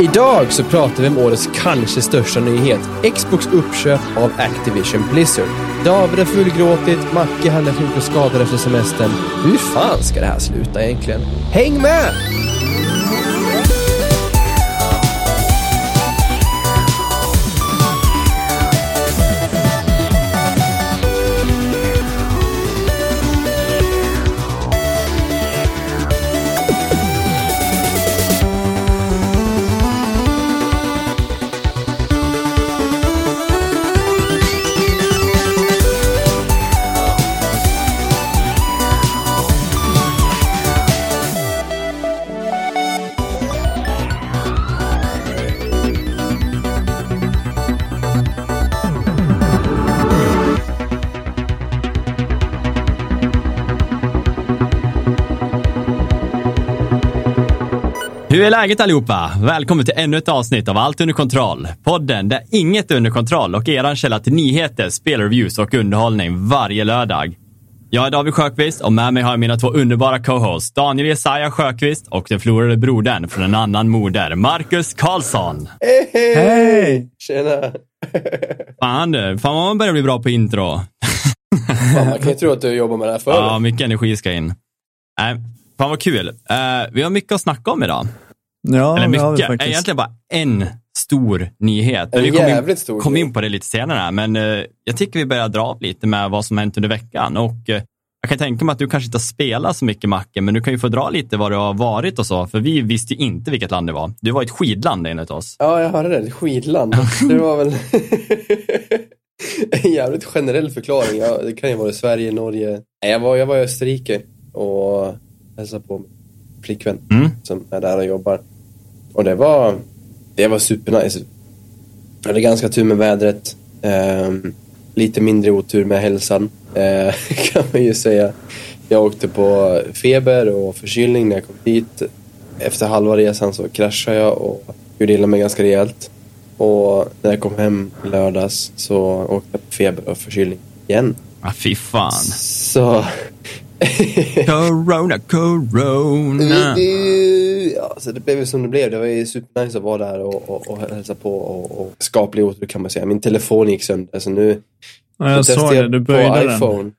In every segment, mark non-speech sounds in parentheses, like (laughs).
Idag så pratar vi om årets kanske största nyhet. Xbox uppköp av Activision Blizzard. David har fullgråtit, Macke han är sjuk och skadad efter semestern. Hur fan ska det här sluta egentligen? Häng med! Hur är läget allihopa? Välkommen till ännu ett avsnitt av Allt under kontroll. Podden där inget är under kontroll och eran källa till nyheter, spelreviews och underhållning varje lördag. Jag är David Sjökvist och med mig har jag mina två underbara co-hosts Daniel Jesaja Sjökvist och den förlorade brodern från en annan moder, Marcus Karlsson. Hej! Hej! Tjena! Fan du, fan vad man börjar bli bra på intro. Fan, man kan ju tro att du jobbar med det här förr. Ja, mycket energi ska in. Nej, fan vad kul. Uh, vi har mycket att snacka om idag. Ja, Eller det har vi mycket, faktiskt. egentligen bara en stor nyhet. En vi kom in, stor kom in på det lite senare, men eh, jag tycker vi börjar dra av lite med vad som hänt under veckan. Och eh, jag kan tänka mig att du kanske inte har spelat så mycket Macke, men du kan ju få dra lite vad du har varit och så, för vi visste ju inte vilket land det var. Du var ett skidland enligt oss. Ja, jag hörde det. Skidland. (laughs) Det var väl (laughs) en jävligt generell förklaring. Ja, det kan ju vara Sverige, Norge. Nej, jag var, jag var i Österrike och hälsade på min flickvän Mm. som är där och jobbar. Och det var, det var supernice. Jag hade ganska tur med vädret. Ehm, lite mindre otur med hälsan, eh, (laughs) kan man ju säga. Jag åkte på feber och förkylning när jag kom dit. Efter halva resan så kraschade jag och gjorde illa mig ganska rejält. Och när jag kom hem lördags så åkte jag på feber och förkylning igen. Ah, fy fan. Så... Corona, corona. Ja, så det blev som det blev. Det var ju supernice att vara där och, och, och hälsa på och, och skaplig otur kan man säga. Min telefon gick sönder så nu Ja, jag så såg testade det, du på böjde den. iPhone.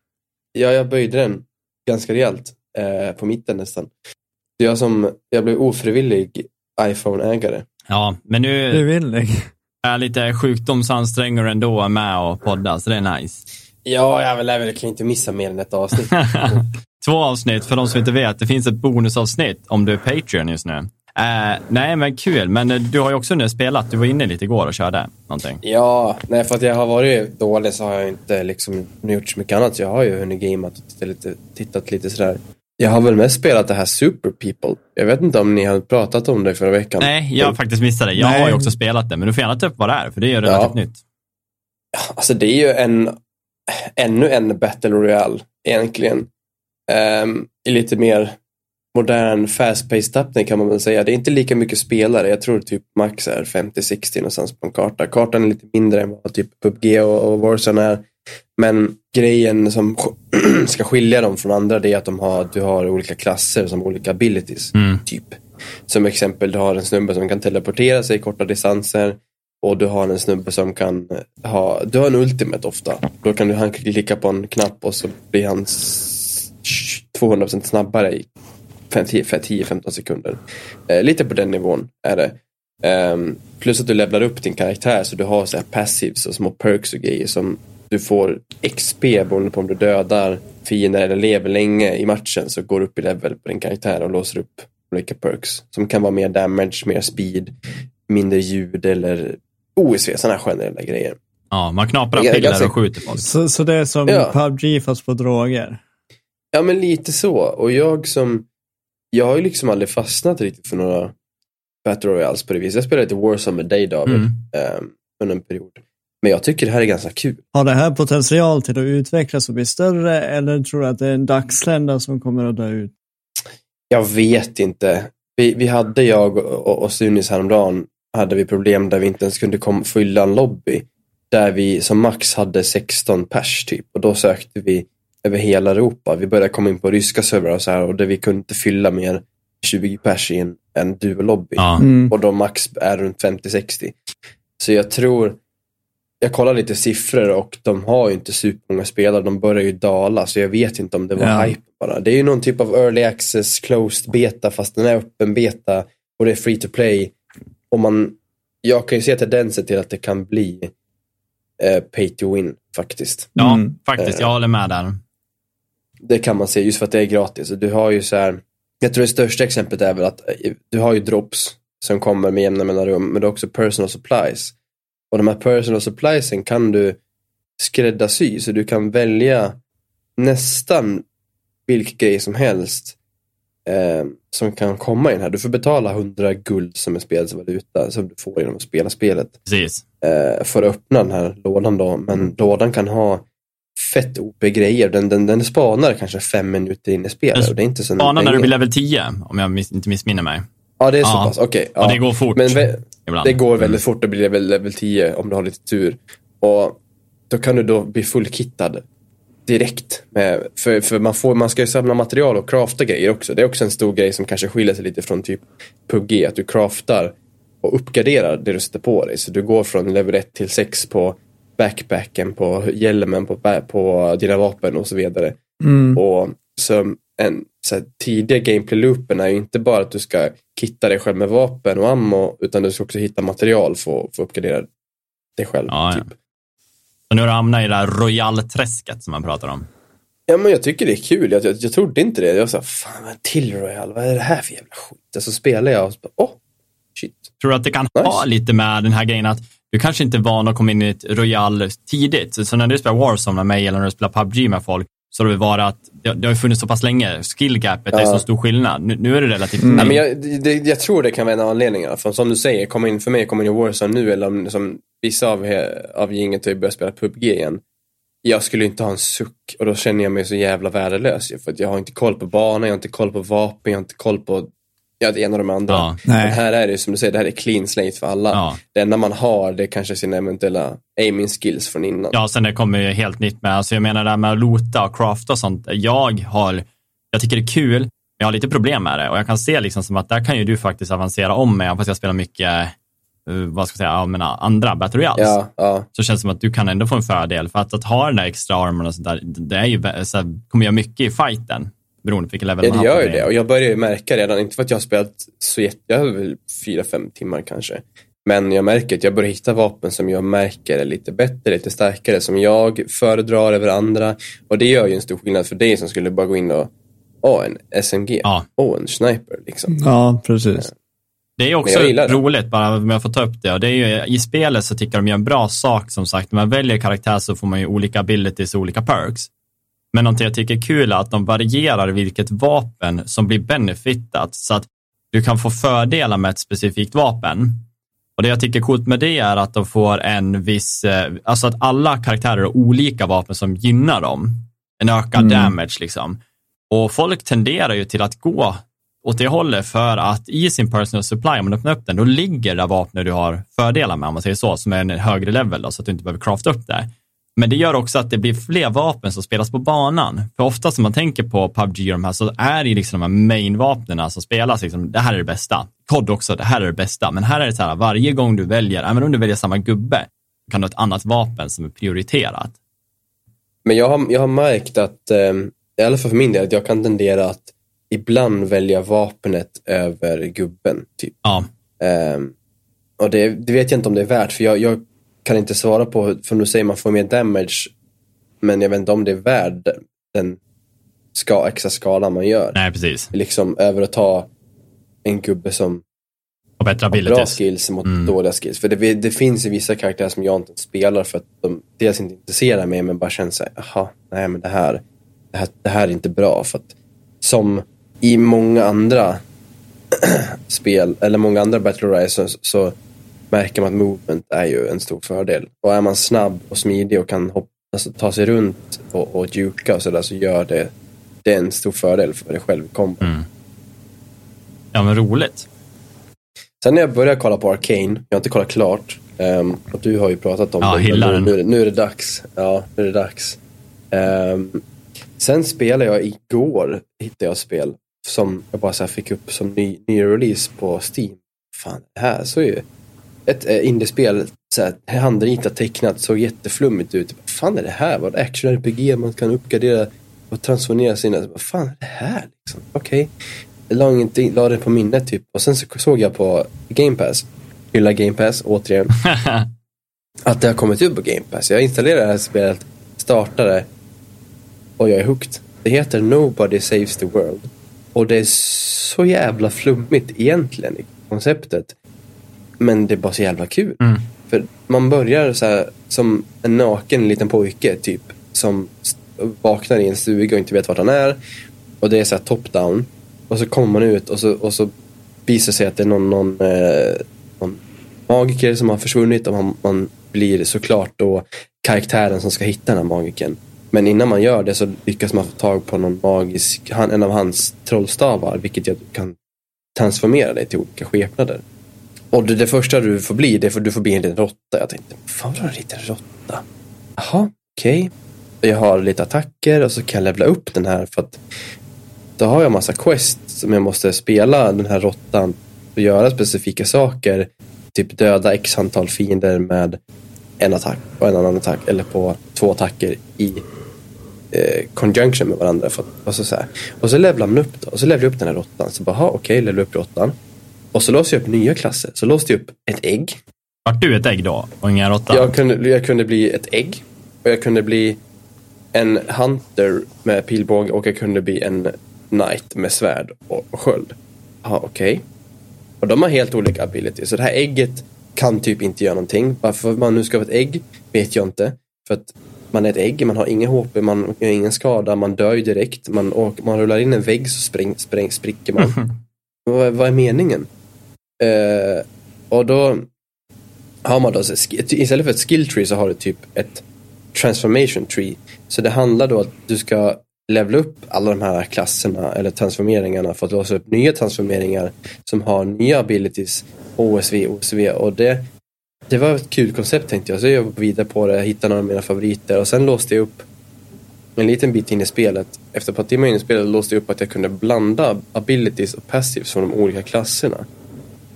Ja, jag böjde den ganska rejält. Eh, på mitten nästan. Så jag, som, jag blev ofrivillig iPhone-ägare. Ja, men nu det. är lite sjukdomsansträngare ändå med och podda, så det är nice. Ja, jag vill jag kan inte missa mer än ett avsnitt. (laughs) Två avsnitt, för de som inte vet. Det finns ett bonusavsnitt om du är Patreon just nu. Eh, nej, men kul. Men eh, du har ju också nu spelat. Du var inne lite igår och körde någonting. Ja, nej för att jag har varit dålig så har jag inte liksom gjort så mycket annat. Jag har ju hunnit gameat och tittat lite, tittat lite sådär. Jag har väl mest spelat det här Super People. Jag vet inte om ni har pratat om det förra veckan. Nej, jag har faktiskt missat det. Jag Nej. har ju också spelat det, men du får gärna ta upp vad det är, för det är ju relativt Ja. nytt. Alltså det är ju en, ännu en Battle Royale egentligen. Um, I lite mer modern fast-paced tappning kan man väl säga. Det är inte lika mycket spelare. Jag tror typ max är 50-60 någonstans på en karta. Kartan är lite mindre än vad typ PubG och, och Warzone är. Men grejen som (clears throat) ska skilja dem från andra det är att de har, du har olika klasser som olika abilities. Mm. Typ. Som exempel, du har en snubbe som kan teleportera sig korta distanser. Och du har en snubbe som kan ha, du har en ultimate ofta. Då kan du han klicka på en knapp och så blir han 200% snabbare i 10-15 sekunder. Eh, lite på den nivån är det. Um, plus att du levlar upp din karaktär så du har så här passives och små perks och grejer som du får XP beroende på om du dödar fiender eller lever länge i matchen så går du upp i level på din karaktär och låser upp olika perks som kan vara mer damage, mer speed, mindre ljud eller OSV, sådana här generella grejer. Ja, man knaprar piller ganska- och skjuter folk. Så, så det är som Ja. PubG fast på droger? Ja, men lite så. Och jag som, jag har ju liksom aldrig fastnat riktigt för några Battle Royales på det viset. Jag spelade lite Warzone med dig David, Mm. ehm, under en period. Men jag tycker det här är ganska kul. Har det här potential till att utvecklas och bli större eller tror du att det är en dagslända som kommer att dö ut? Jag vet inte. Vi, vi hade, jag och, och Sunis häromdagen, hade vi problem där vi inte ens kunde kom, fylla en lobby. Där vi som max hade 16 pers typ. Och då sökte vi över hela Europa. Vi började komma in på ryska servrar och så här och där vi kunde inte fylla mer 20 pers i en en duolobby. Ja. Mm. Och de max är runt 50-60. Så jag tror, jag kollar lite siffror och de har ju inte supermånga spelare. De börjar ju dala, så jag vet inte om det var Ja. hype bara. Det är ju någon typ av early access, closed beta, fast den är öppen beta och det är free to play. Och man, jag kan ju se tendenser till att det kan bli eh, pay to win faktiskt. Ja, Mm. faktiskt. Jag håller med där. Det kan man se just för att det är gratis. Du har ju så här, jag tror det största exemplet är väl att eh, du har ju drops som kommer med jämna mellanrum, men du har också personal supplies. Och de här personal suppliesen kan du skräddarsy, så du kan välja nästan vilken grej som helst eh, som kan komma i den här. Du får betala 100 guld som är spelets valuta som du får genom att spela spelet Precis. eh, för att öppna den här lådan då. Men lådan kan ha fett OP-grejer. Den, den, den spanar kanske fem minuter in i spelet. Och det är inte så Bana när du blir level 10, om jag miss, inte missminner mig. Ja, det är så Ja. pass. Okej. Och ja. det går fort Men ibland. det går Mm. väldigt fort att bli level, level 10 om du har lite tur. Och då kan du då bli fullkittad direkt. Med, för för man, får, man ska ju samla material och crafta grejer också. Det är också en stor grej som kanske skiljer sig lite från typ PubG. Att du craftar och uppgraderar det du sätter på dig. Så du går från level 1 till 6 på backpacken, på hjälmen, på, på dina vapen och så vidare. Mm. Och så en så här, tidiga gameplay-loopen är ju inte bara att du ska kitta dig själv med vapen och ammo, utan du ska också hitta material för, för att uppgradera dig själv. Ja, ja. Så nu har du hamnat i det här Royal-träsket som man pratar om. Ja, men jag tycker det är kul. Jag, jag, jag trodde inte det. Jag sa, fan, vad till Royal, vad är det här för jävla skit? Så spelar jag och så bara, åh, shit. Tror du att det kan Nice. ha lite med den här grejen att du kanske inte är van att komma in i ett Royal tidigt. Så när du spelar Warzone med mig eller när du spelar PubG med folk så har det varit att det, det har funnits så pass länge. Skillgapet är Ja. så stor skillnad. Nu, nu är det relativt Mm. Nej, men jag, det, jag tror det kan vara en av anledningarna. För som du säger, komma in för mig, komma in i Warzone nu eller om, som vissa av, av gänget har ju börjat spela PubG igen. Jag skulle inte ha en suck och då känner jag mig så jävla värdelös För jag har inte koll på banan, jag har inte koll på vapen, jag har inte koll på ja, det ena och de andra. Ja. Men här är det som du säger, det här är clean slate för alla. Ja. Det enda man har det är kanske sina eventuella aiming skills från innan. Ja, sen det kommer ju helt nytt med. Alltså jag menar det här med att loota och crafta och sånt. Jag har, jag tycker det är kul, men jag har lite problem med det. Och jag kan se liksom som att där kan ju du faktiskt avancera om med, fast jag spelar mycket, eh, vad ska jag säga, ja, men andra Battle Royals. ja, ja. Så känns det som att du kan ändå få en fördel. För att, att ha den där extra armen och sånt där, det är ju, så här, kommer göra mycket i fighten. Beroende på vilken level Ja, man det har gör på ju det. Och jag börjar ju märka redan, inte för att jag har spelat så jätte, jag har väl fyra, fem timmar kanske. Men jag märker att jag börjar hitta vapen som jag märker är lite bättre, lite starkare, som jag föredrar över andra. Och det gör ju en stor skillnad för dig som skulle bara gå in och, åh, en SMG, Ja. åh, en sniper liksom. Ja, precis. Det är också det. roligt, bara om jag får ta upp det. Och det är ju, I spelet så tycker jag de gör en bra sak, som sagt. När man väljer karaktär så får man ju olika abilities och olika perks. Men någonting jag tycker är kul är att de varierar vilket vapen som blir benefitat. Så att du kan få fördelar med ett specifikt vapen. Och det jag tycker är coolt med det är att de får en viss, eh, alltså att alla karaktärer har olika vapen som gynnar dem. En ökad Mm. damage liksom. Och folk tenderar ju till att gå åt det hållet för att i sin personal supply, om man öppnar upp den, då ligger det vapnet du har fördelar med, om man säger så, som är en högre level då, så att du inte behöver crafta upp det. Men det gör också att det blir fler vapen som spelas på banan. För ofta som man tänker på PubG och de här, så är det ju liksom de här main-vapnen som spelas, liksom, det här är det bästa. COD också, det här är det bästa. Men här är det så här, varje gång du väljer, även om du väljer samma gubbe, kan du ha ett annat vapen som är prioriterat. Men jag har, jag har märkt att, eh, i alla fall för min del, att jag kan tendera att ibland välja vapnet över gubben. Typ. Ja, Ehm, och det, det vet jag inte om det är värt, för jag, jag kan inte svara på, för du säger man får mer damage, men jag vet inte om det är värd den ska, extra skalan man gör. nej precis. Liksom över att ta en gubbe som Och bättre har bra abilities. skills mot Mm. dåliga skills. För det, det finns ju vissa karaktärer som jag inte spelar för att de dels inte intresserar mig, men bara känner såhär, jaha, nej men det här, det här, det här är inte bra. För att som i många andra (clears throat) spel, eller många andra Battle Royale, så, så märker man att movement är ju en stor fördel. Och är man snabb och smidig och kan hoppa, alltså, ta sig runt och, och juka och sådär, så gör det, det är en stor fördel för dig själv i. Mm. Ja, men roligt. Sen när jag började kolla på Arcane, jag har inte kollat klart, ehm, och du har ju pratat om Ja, det, nu, nu, är det- nu är det dags. Ja, nu är det dags. Ehm, sen spelade jag igår, hittade jag spel som jag bara så fick upp som ny, ny release på Steam. Fan, det här så är ju ett äh, indiespel, handritat, tecknat, såg jätteflummigt ut. Vad fan är det här? Vad action-RPG, man kan uppgradera och transformera sina... Vad fan är det här? Liksom? Okej. Okay. La, inte, la det på minnet typ. Och sen så såg jag på Game Pass, hylla Game Pass återigen, (laughs) att det har kommit ut på Game Pass. Jag installerade det här spelet, startade och jag är hooked. Det heter Nobody Saves the World. Och det är så jävla flummigt egentligen i konceptet. Men det är bara så jävla kul. Mm. För man börjar så här, som en naken liten pojke typ. Som vaknar i en stuga och inte vet vart han är. Och det är så här top-down. Och så kommer man ut och så, och så visar sig att det är någon, någon, eh, någon magiker som har försvunnit och man, man blir såklart då karaktären som ska hitta den här magiken. Men innan man gör det så lyckas man få tag på någon magisk, en av hans trollstavar, vilket kan transformera dig till olika skepnader. Och det, det första du får bli, det är för du får bli en liten råtta. Jag tänkte, fan vad en liten råtta? Jaha, okej. Okay. Jag har lite attacker och så kan jag levla upp den här för att då har jag massa quest som jag måste spela den här råttan och göra specifika saker. Typ döda x antal fiender med en attack och en annan attack eller på två attacker i eh, conjunction med varandra. För, och, så, så här. och så levlar man upp då, och så levlar jag upp den här råttan. Så bara, okej, okay, levlar upp råttan. Och så låste jag upp nya klasser. Så låste jag upp ett ägg. Vart du ett ägg då och ingen råtta? Jag kunde, jag kunde bli ett ägg. Och jag kunde bli en hunter med pilbåge och jag kunde bli en knight med svärd och, sköld. Ja, okej. Okay. Och de har helt olika abilities. Så det här ägget kan typ inte göra någonting. Varför man nu ska vara ett ägg vet jag inte. För att man är ett ägg, man har ingen HP, man har ingen skada, man dör ju direkt. Man, åker, man rullar in en vägg så spring, spring, spricker man. (laughs) vad, vad, är meningen? Uh, och då har man då, istället för ett skill tree så har du typ ett transformation tree. Så det handlar då att du ska levla upp alla de här klasserna eller transformeringarna för att låsa upp nya transformeringar som har nya abilities, OSV, OSV och det, det var ett kul koncept tänkte jag. Så jag jobbade vidare på det, hittade några av mina favoriter och sen låste jag upp en liten bit in i spelet. Efter ett par timmar in i spelet låste jag upp att jag kunde blanda abilities och passives från de olika klasserna.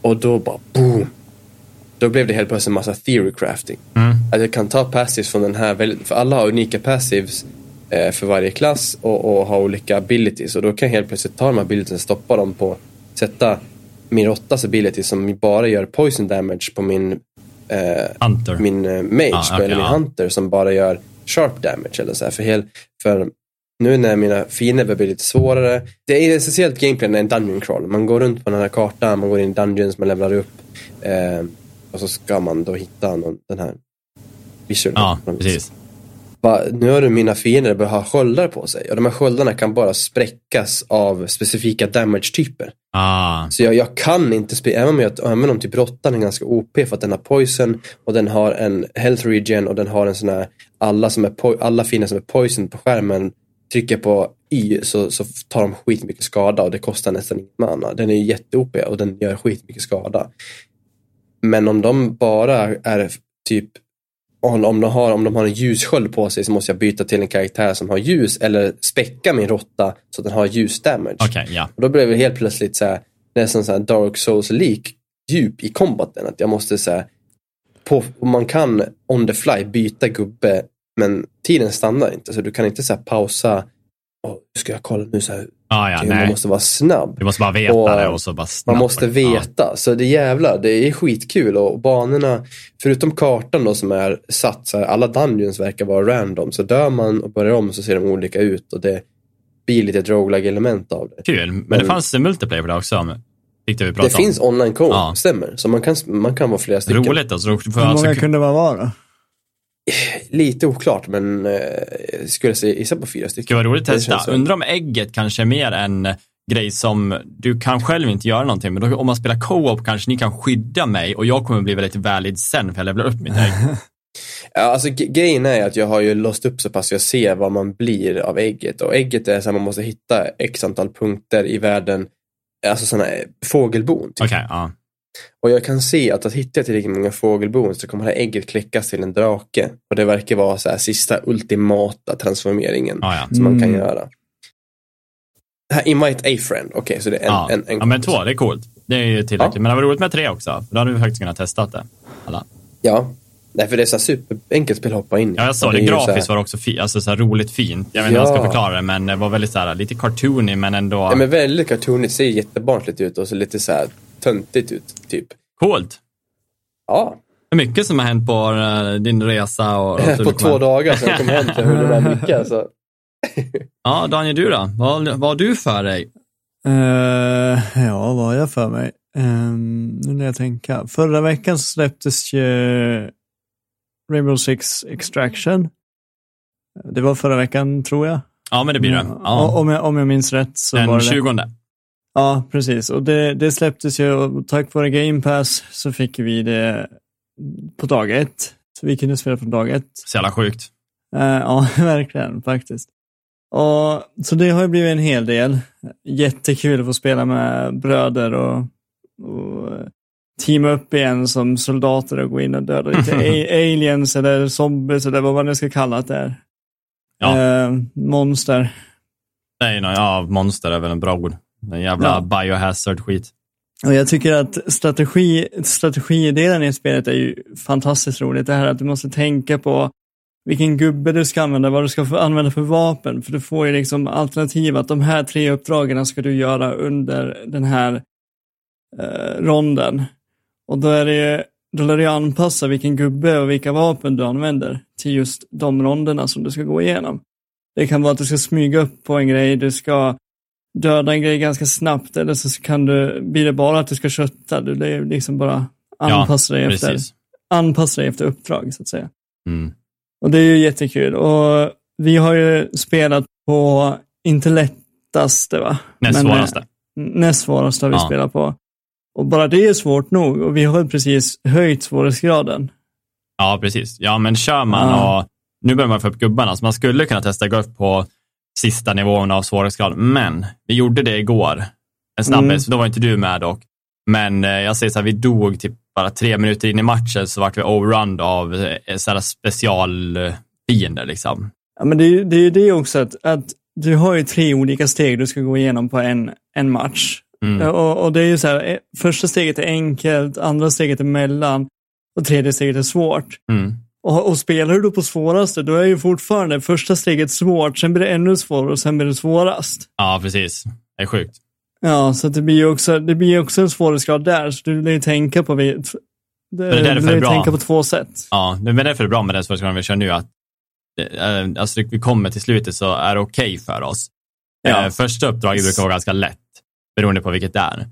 Och då bara boom! Då blev det helt plötsligt en massa theory crafting. Mm. Att jag kan ta passives från den här, för alla har unika passives eh, för varje klass och, och ha olika abilities. Och då kan jag helt plötsligt ta de här abilities och stoppa dem på, sätta min råttas ability som bara gör poison damage på min eh, Hunter. min eh, mage, ah, okay, eller min ja. hunter som bara gör sharp damage. Eller så här. För, hel, för nu när mina fiender blir lite svårare. Det är essentiellt gameplay när en dungeon crawl. Man går runt på den här kartan, man går in i dungeons, man levlar upp. Eh, och så ska man då hitta någon, den här visual. Ja, precis. Bara, nu har du mina fiender börjat ha sköldar på sig och de här sköldarna kan bara spräckas av specifika damage-typer. Ah. Så jag, jag, kan inte spela, även om, jag, även om typ råttan är ganska OP för att den har poison och den har en health regen och den har en sån här, alla, som är po, alla fiender som är poison på skärmen trycker på Y så, så tar de skitmycket skada och det kostar nästan ingen mana. Den är ju jätte-OP och den gör skitmycket skada. Men om de bara är typ om, om, de har, om de har en ljussköld på sig så måste jag byta till en karaktär som har ljus eller späcka min råtta så att den har ljus damage. Okay, ja. och då blev det helt plötsligt så här, nästan så här Dark Souls-lik djup i kombaten. Att jag måste så här, på, man kan on the fly byta gubbe men tiden stannar inte så du kan inte så pausa oh, ska jag kolla nu så här, Ah, ja, man måste vara snabb. Du måste bara veta och det och så bara snabbt. Man måste veta. Ah. Så det är jävlar, det är skitkul och banorna, förutom kartan då som är satt, så här, alla dungeons verkar vara random. Så dör man och börjar om så ser de olika ut och det blir lite drogelag element av det. Kul, men, men det fanns multiplayer på det också. Vi det om. finns online co ja. stämmer. Så man kan, man kan vara flera stycken. Roligt alltså. Hur många alltså... kunde man vara? Lite oklart, men eh, skulle gissa på fyra stycken. Det var roligt att testa. Undrar om ägget kanske är mer en grej som du kan själv inte göra någonting, men då, om man spelar co-op kanske ni kan skydda mig och jag kommer bli väldigt valid sen för jag levlar upp mitt ägg. (laughs) ja, alltså grejen är att jag har ju låst upp så pass att jag ser vad man blir av ägget och ägget är så att man måste hitta x antal punkter i världen, alltså sådana fågelbon. Typ. Okay, ja. Och jag kan se att att hittar jag tillräckligt många fågelbon så kommer det här ägget kläckas till en drake. Och det verkar vara så här sista ultimata transformeringen ah, ja. som man kan mm. göra. Här, invite a friend. Okej, så det är en, ja. en, en ja, men två, det är coolt. Det är ju tillräckligt. Ja. Men det var roligt med tre också. Då hade vi faktiskt kunnat testa det. Alla. Ja. Nej, för det är så superenkelt spel att hoppa in i. Ja, jag sa det. är ju så här- Grafiskt var det också fi- alltså, så här, roligt fint. Jag vet inte hur jag ska Ja. förklara det, men det var väldigt så här, lite cartoony, men ändå Ja, men väldigt cartoonigt. Ser jättebarnsligt ut och så lite så här töntigt ut, typ. coolt. Ja. Det är mycket som har hänt på eh, din resa. Och, och (laughs) På två dagar sedan jag kom hem så jag hunnit med mycket. Alltså. (laughs) Ja, Daniel, du då? Vad, vad har du för dig? Eh, ja, vad har jag för mig? Um, nu när jag tänka. Förra veckan så släpptes ju Rainbow Six Extraction. Det var förra veckan, tror jag. Ja, men det blir det. O- Ja. Om, jag, om jag minns rätt så var Den det 20. Ja, precis. Och det, det släpptes ju och tack vare Game Pass så fick vi det på dag ett. Så vi kunde spela från dag ett. Så jävla sjukt. Eh, ja, (laughs) verkligen faktiskt. Och, så det har ju blivit en hel del. Jättekul att få spela med bröder och, och teama upp igen som soldater och gå in och döda lite (laughs) aliens eller zombies eller vad man nu ska kalla det. Är. Ja. Eh, monster. Nej, no, ja, monster är väl en bra ord. Den jävla Ja. biohazard-skit. Och jag tycker att strategi, strategidelen i spelet är ju fantastiskt roligt. Det här att du måste tänka på vilken gubbe du ska använda, vad du ska använda för vapen. För du får ju liksom alternativ att de här tre uppdragen ska du göra under den här eh, ronden. Och då är det ju, då lär du anpassa vilken gubbe och vilka vapen du använder till just de ronderna som du ska gå igenom. Det kan vara att du ska smyga upp på en grej, du ska döda en grej ganska snabbt eller så kan du, blir det bara att du ska kötta, du ju liksom bara anpassa, dig efter, Precis. anpassa dig efter uppdrag så att säga. Mm. Och det är ju jättekul och vi har ju spelat på, inte lättaste va? Näst eh, svåraste. Näst svåraste har vi Ja. spelat på. Och bara det är svårt nog och vi har precis höjt svårighetsgraden. Ja, precis. Ja, men kör man Ja. och nu börjar man få upp gubbarna, så man skulle kunna testa gå upp på sista nivån av svårighetsgrad. Men vi gjorde det igår. En snabbis, Mm. då var inte du med dock. Men eh, jag säger så här, vi dog typ bara tre minuter in i matchen så vart vi overrun av eh, sådana specialfiender liksom. Ja, men det är ju det, också att, att du har ju tre olika steg du ska gå igenom på en, en match. Mm. Och, och det är ju så här, eh, första steget är enkelt, andra steget är mellan och tredje steget är svårt. Mm. Och, och spelar du då på svåraste, då är ju fortfarande första steget svårt, sen blir det ännu svårare och sen blir det svårast. Ja, precis. Det är sjukt. Ja, så det blir ju också, det blir också en svårighetsgrad där, så du vill ju tänka på, vi- det, det är därför det är bra. tänka på två sätt. Ja, men därför är det bra med den svårighetsgraden vi kör nu, att eh, alltså, vi kommer till slutet så är det okej för oss. Ja. Eh, första uppdraget brukar vara ganska lätt, beroende på vilket det är.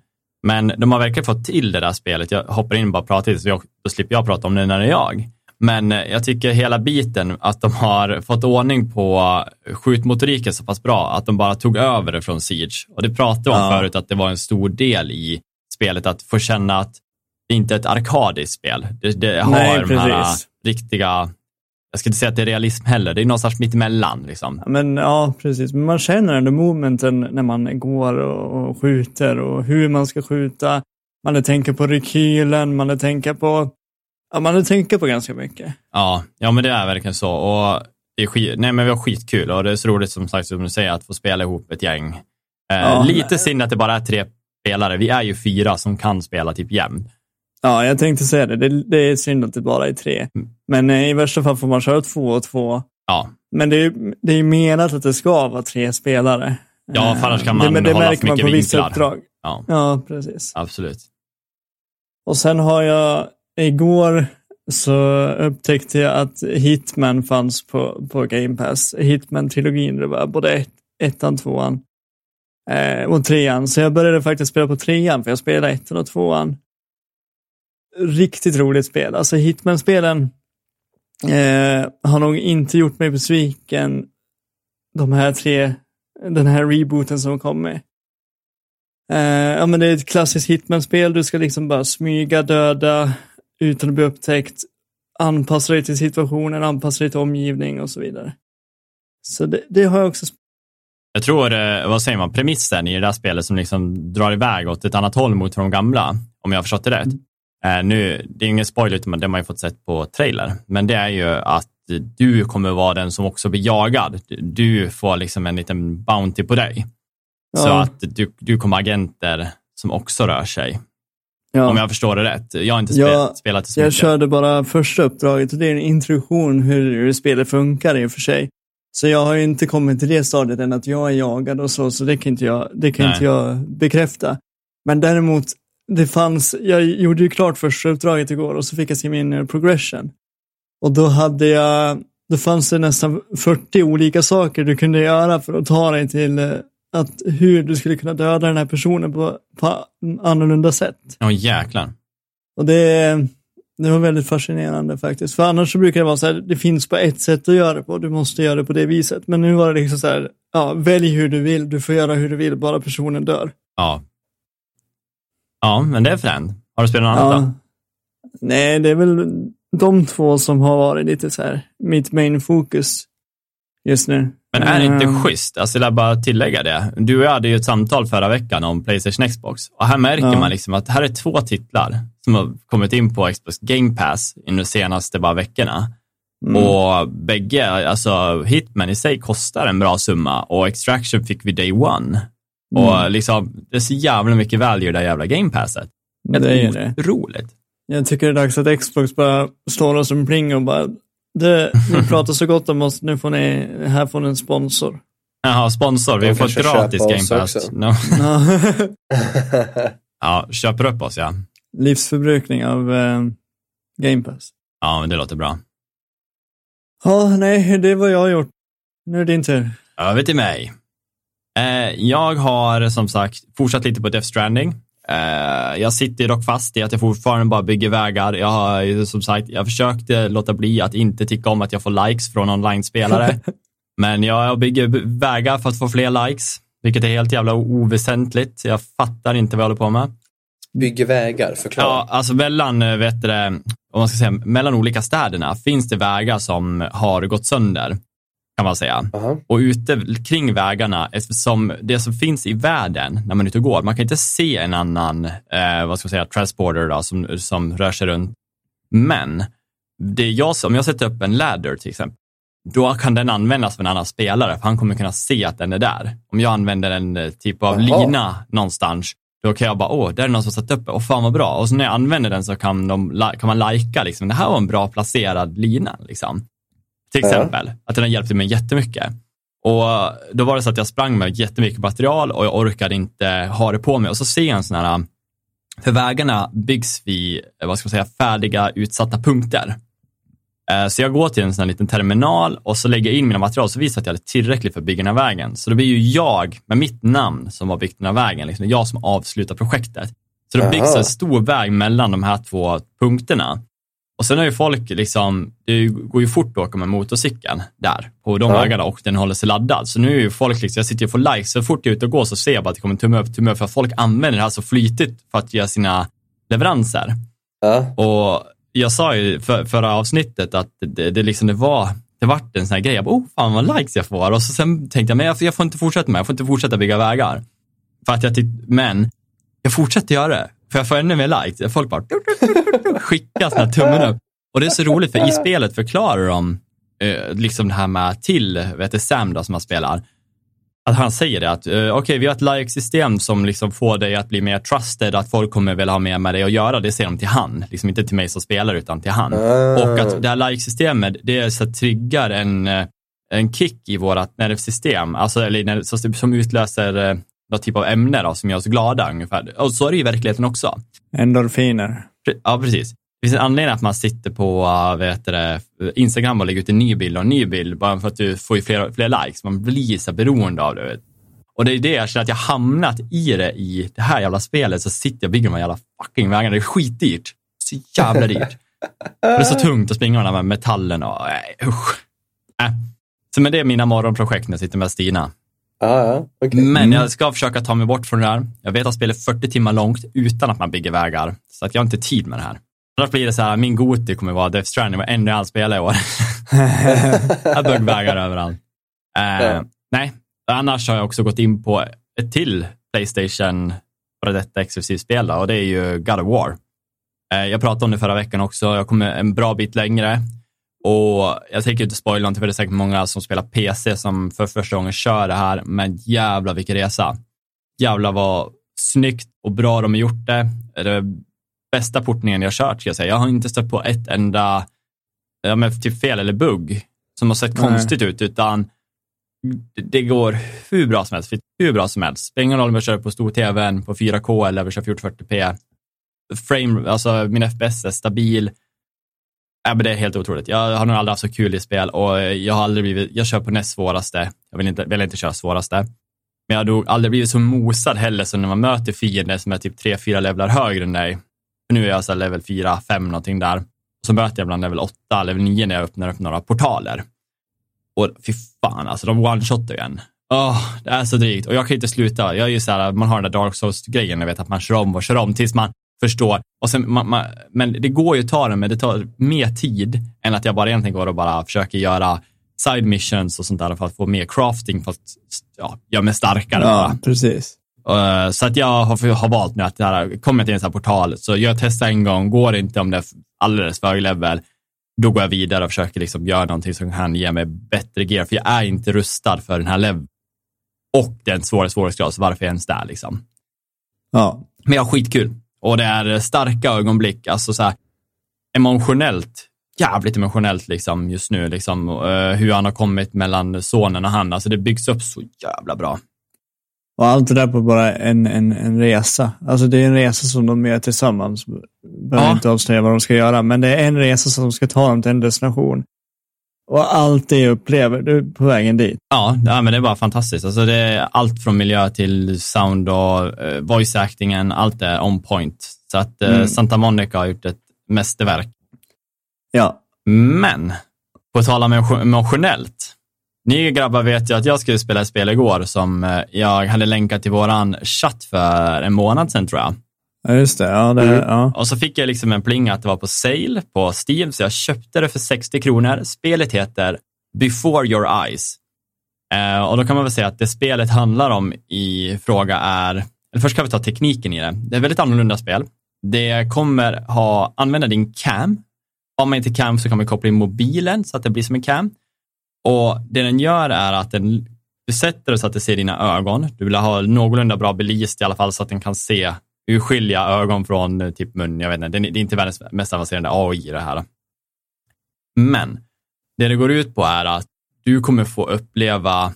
Men de har verkligen fått till det där spelet. Jag hoppar in och bara pratar lite, så jag, då slipper jag prata om det när det är jag. Men eh, jag tycker hela biten, att de har fått ordning på skjutmotoriken så pass bra, att de bara tog över det från Siege. Och det pratade om Ja. förut, att det var en stor del i spelet, att få känna att det inte är ett arkadiskt spel. Det, det har Nej, de här precis. riktiga, jag ska inte säga att det är realism heller, det är någonstans mitt emellan. Liksom. Men ja, precis. Men man känner ändå momenten när man går och, och skjuter och hur man ska skjuta. Man tänker på rekylen, man tänker på, ja, man tänker på ganska mycket. Ja, ja men det är verkligen så. Och det är skit, nej, men vi har skitkul och det är så roligt som sagt som du säger att få spela ihop ett gäng. Eh, Ja. lite synd att det bara är tre spelare. Vi är ju fyra som kan spela typ jämnt. Ja, jag tänkte säga det. Det, det är synd att det bara är tre. Mm. Men eh, i värsta fall får man köra två och två. Ja, Men det är det är menat att det ska vara tre spelare. Ja, för annars kan man det, men det hålla för märker man mycket på vissa vinklar. uppdrag. ja Ja, precis. absolut. Och sen har jag, igår så upptäckte jag att Hitman fanns på, på Game Pass. Hitman-trilogin, det var både ett, ettan, tvåan eh, och trean. Så jag började faktiskt spela på trean, för jag spelade ettan och tvåan. Riktigt roligt spel. Alltså Hitman-spelen eh, har nog inte gjort mig besviken de här tre, den här rebooten som kom med. Eh, ja, men det är ett klassiskt hitman-spel. Du ska liksom bara smyga, döda utan att bli upptäckt. Anpassa dig till situationen, anpassa dig till omgivning och så vidare. Så det, det har jag också Jag tror, eh, vad säger man, premissen i det där spelet som liksom drar iväg åt ett annat håll mot de gamla, om jag har förstått det rätt. Eh, nu, det är ingen spoiler, utan det har man ju fått sett på trailer, men det är ju att du kommer vara den som också blir jagad. Du får liksom en liten bounty på dig. Så Ja. att du, du kommer agenter som också rör sig. Ja. Om jag förstår det rätt. Jag har inte Ja, spelat, spelat det så Jag mycket. körde bara första uppdraget och det är en introduktion hur spelet funkar i och för sig. Så jag har ju inte kommit till det stadiet än att jag är jagad och så, så det kan inte jag, det kan Nej. inte jag bekräfta. Men däremot, det fanns, jag gjorde ju klart första uppdraget igår och så fick jag se min eh, progression. Och då hade jag, då fanns det nästan 40 olika saker du kunde göra för att ta dig till eh, att hur du skulle kunna döda den här personen på, på annorlunda sätt. Åh jäklar. Och det, det var väldigt fascinerande faktiskt. För annars så brukar det vara så här, det finns bara ett sätt att göra det på, du måste göra det på det viset. Men nu var det liksom så här, ja, välj hur du vill, du får göra hur du vill, bara personen dör. Ja. Ja, men det är fränt. Har du spelat något annat då? Ja. Nej, det är väl de två som har varit lite så här, mitt main fokus just nu. Men är det inte Mm. schysst, alltså jag vill bara tillägga det. Du och jag hade ju ett samtal förra veckan om Playstation Xbox. Och här märker Ja. man liksom att här är två titlar som har kommit in på Xbox Game Pass de senaste bara veckorna. Mm. Och bägge, alltså Hitman i sig kostar en bra summa och Extraction fick vi day one. Och Mm. liksom, det är så jävla mycket value i det jävla Game Passet. det är det. Otroligt. Jag tycker det är dags att Xbox bara slår oss en pling och bara, det, ni (laughs) pratar så gott om oss, nu får ni, här får ni en sponsor. Jaha, sponsor. Vi får kanske gratis Game Pass. No. (laughs) Ja. (laughs) Ja, köper upp oss ja. Livsförbrukning av eh, Game Pass. Ja, men det låter bra. Ja, nej, det är vad jag har gjort. Nu är det din tur. Över till mig. Eh, jag har som sagt fortsatt lite på Death Stranding. Eh, jag sitter dock fast i att jag fortfarande bara bygger vägar. Jag har som sagt, jag försökte låta bli att inte tycka om att jag får likes från online-spelare. (laughs) Men jag bygger vägar för att få fler likes, vilket är helt jävla oväsentligt. Jag fattar inte vad jag håller på med. Bygger vägar, förklara. Ja, alltså mellan, eh, vet du, om man ska säga, mellan olika städerna finns det vägar som har gått sönder, kan man säga. Aha. Och ute kring vägarna, eftersom det som finns i världen när man är ute och går, man kan inte se en annan, eh, vad ska jag säga, transporter då, som, som rör sig runt. Men det jag, om jag sätter upp en ladder till exempel, då kan den användas för en annan spelare, för han kommer kunna se att den är där. Om jag använder en eh, typ av Jaha. lina någonstans, då kan jag bara, åh, där är någon som satt upp, åh fan vad bra. Och så när jag använder den så kan, de, kan man lajka, liksom, det här var en bra placerad lina. Liksom. Till exempel, att den har hjälpt mig jättemycket. Och då var det så att jag sprang med jättemycket material och jag orkade inte ha det på mig. Och så ser jag en sån här, för vägarna byggs vid, eh, vad ska man säga, färdiga utsatta punkter. Eh, Så jag går till en sån här liten terminal och så lägger jag in mina material så visar att jag är tillräckligt för att bygga den här vägen. Så det blir ju jag med mitt namn som har byggt den här vägen, liksom jag som avslutar projektet. Så det byggs en stor väg mellan de här två punkterna. Och sen har ju folk liksom, det går ju fort att åka med motorcykeln där på de Ja. vägarna och den håller sig laddad. Så nu är ju folk liksom, jag sitter ju och får likes, så fort jag är ute och går så ser jag bara att det kommer tumme upp, tumme upp, för att folk använder det här så flytigt för att göra sina leveranser. Ja. Och jag sa ju för, förra avsnittet att det, det, liksom, det var det vart en sån här grej, jag bara, oh fan vad likes jag får. Och så sen tänkte jag, men jag, jag får inte fortsätta med, jag får inte fortsätta bygga vägar. För att jag tyck- men jag fortsätter göra det, för jag får ännu mer likes. Folk bara skickar här tummen upp. Och det är så roligt, för i spelet förklarar de eh, liksom det här med till, vet du, Sam då som man spelar, att han säger det att eh, okej, vi har ett like-system som liksom får dig att bli mer trusted, att folk kommer vilja ha mer med dig att göra. Det ser de till han, liksom inte till mig som spelare utan till han. Ah. Och att det här like-systemet, det är så att triggar en, eh, en kick i vårt nervsystem, alltså, eller så- som utlöser eh, något typ av ämne då, som gör oss glada ungefär. Och så är det i verkligheten också. Endorfiner. Ja, precis. Det finns en anledning att man sitter på uh, vet det, Instagram och lägger ut en ny bild och en ny bild bara för att du får ju fler, fler likes. Man blir så beroende av det. vet. Och det är det jag känner att jag hamnat i det i det här jävla spelet. Så sitter jag och bygger de här jävla fucking vägarna. Det är skitdyrt. Så jävla dyrt. Det är så tungt att springa med de här metallen och nej, usch. Äh. Så men det är mina morgonprojekt när jag sitter med Stina. Ja, ja. okej. Men jag ska försöka ta mig bort från det där. Jag vet att spelet är 40 timmar långt utan att man bygger vägar. Så att jag har inte tid med det här. Annars blir det så här, min Goti kommer vara Death Stranding, vad enda jag spelar i år. (laughs) jag bygger vägar överallt. Eh, Ja. Nej, annars har jag också gått in på ett till Playstation för detta exklusivt spel då, och det är ju God of War. Eh, jag pratade om det förra veckan också, jag kommer en bra bit längre. Och jag tänker inte spoila någonting för det är säkert många som spelar PC som för första gången kör det här, men jävla vilken resa. jävla vad snyggt och bra de har gjort det. Det är bästa portningen jag har kört, ska jag säga. Jag har inte stött på ett enda ja, men typ fel eller bugg som har sett Nej. konstigt ut, utan det går hur bra som helst. Hur bra som helst. Spelar ingen roll om jag kör på stor-tvn på 4K eller om jag kör 1440p. Frame, alltså min FPS är stabil. Ja, men det är helt otroligt. Jag har nog aldrig haft så kul i spel och jag har aldrig blivit, jag kör på näst svåraste. Jag vill inte, vill inte köra svåraste. Men jag har nog aldrig blivit så mosad heller som när man möter fiender som är typ 3-4 levlar högre än dig. För nu är jag så här level 4-5 någonting där. Så möter jag ibland level 8, level 9 när jag öppnar upp några portaler. Och fy fan, alltså de one-shotar ju en. Det är så drygt. Och jag kan inte sluta. Jag är ju så här, man har den där Dark Souls-grejen, jag vet att man kör om och kör om tills man förstår. Och sen, man, man, men det går ju att ta den, men det tar mer tid än att jag bara egentligen går och bara försöker göra side missions och sånt där för att få mer crafting, för att ja, göra mig starkare bara. Ja, precis. Uh, så att jag har, har valt nu att det här, kommer jag till en sån här portal, så jag testar en gång, går inte om det är alldeles för hög level, då går jag vidare och försöker liksom göra någonting som kan ge mig bättre gear, för jag är inte rustad för den här level. Och det är en svårare svårighetsgrad, så varför är jag ens där liksom? Ja, Men jag har skitkul. Och det är starka ögonblick, alltså så här emotionellt, jävligt emotionellt liksom just nu, liksom uh, hur han har kommit mellan sonen och han, alltså det byggs upp så jävla bra. och allt det där på bara en, en, en resa. Alltså det är en resa som de gör tillsammans. Behöver Ja. inte avslöja vad de ska göra, men det är en resa som ska ta dem till en destination. Och allt det upplever du på vägen dit. Ja, ja, men det är bara fantastiskt. Alltså det är allt från miljö till sound och uh, voice actingen, allt är on point. Så att eh, Mm. Santa Monica har gjort ett mästerverk. Ja, Men, på tal om emo- emotionellt. Ni grabbar vet ju att jag skulle spela ett spel igår som eh, jag hade länkat till våran chatt för en månad sedan tror jag. Ja just det. Ja, det Mm. ja. Och så fick jag liksom en pling att det var på sale på Steam, så jag köpte det för 60 kronor. Spelet heter Before Your Eyes. Eh, och då kan man väl säga att det spelet handlar om i fråga är, eller först kan vi ta tekniken i det. Det är ett väldigt annorlunda spel. Det kommer ha, använda din cam. Har man inte cam så kan man koppla in mobilen så att det blir som en cam. Och det den gör är att den, du sätter det så att det ser dina ögon. Du vill ha någorlunda bra belyst i alla fall så att den kan se urskilja ögon från eh, typ mun. Jag vet inte, det är det är inte världens mest avancerade AI det här. Men det det går ut på är att du kommer få uppleva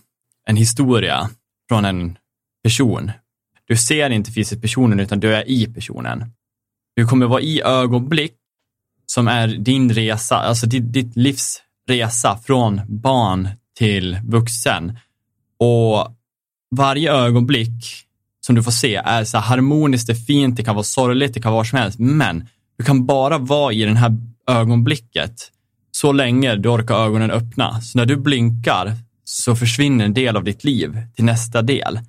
en historia från en person. Du ser inte fysiskt personen utan du är i personen. Du kommer vara i ögonblick som är din resa, alltså ditt, ditt livs resa från barn till vuxen. Och varje ögonblick som du får se är så här harmoniskt, det är fint, det kan vara sorgligt, det kan vara vad som helst, men du kan bara vara i det här ögonblicket så länge du orkar ögonen öppna. Så när du blinkar så försvinner en del av ditt liv till nästa del.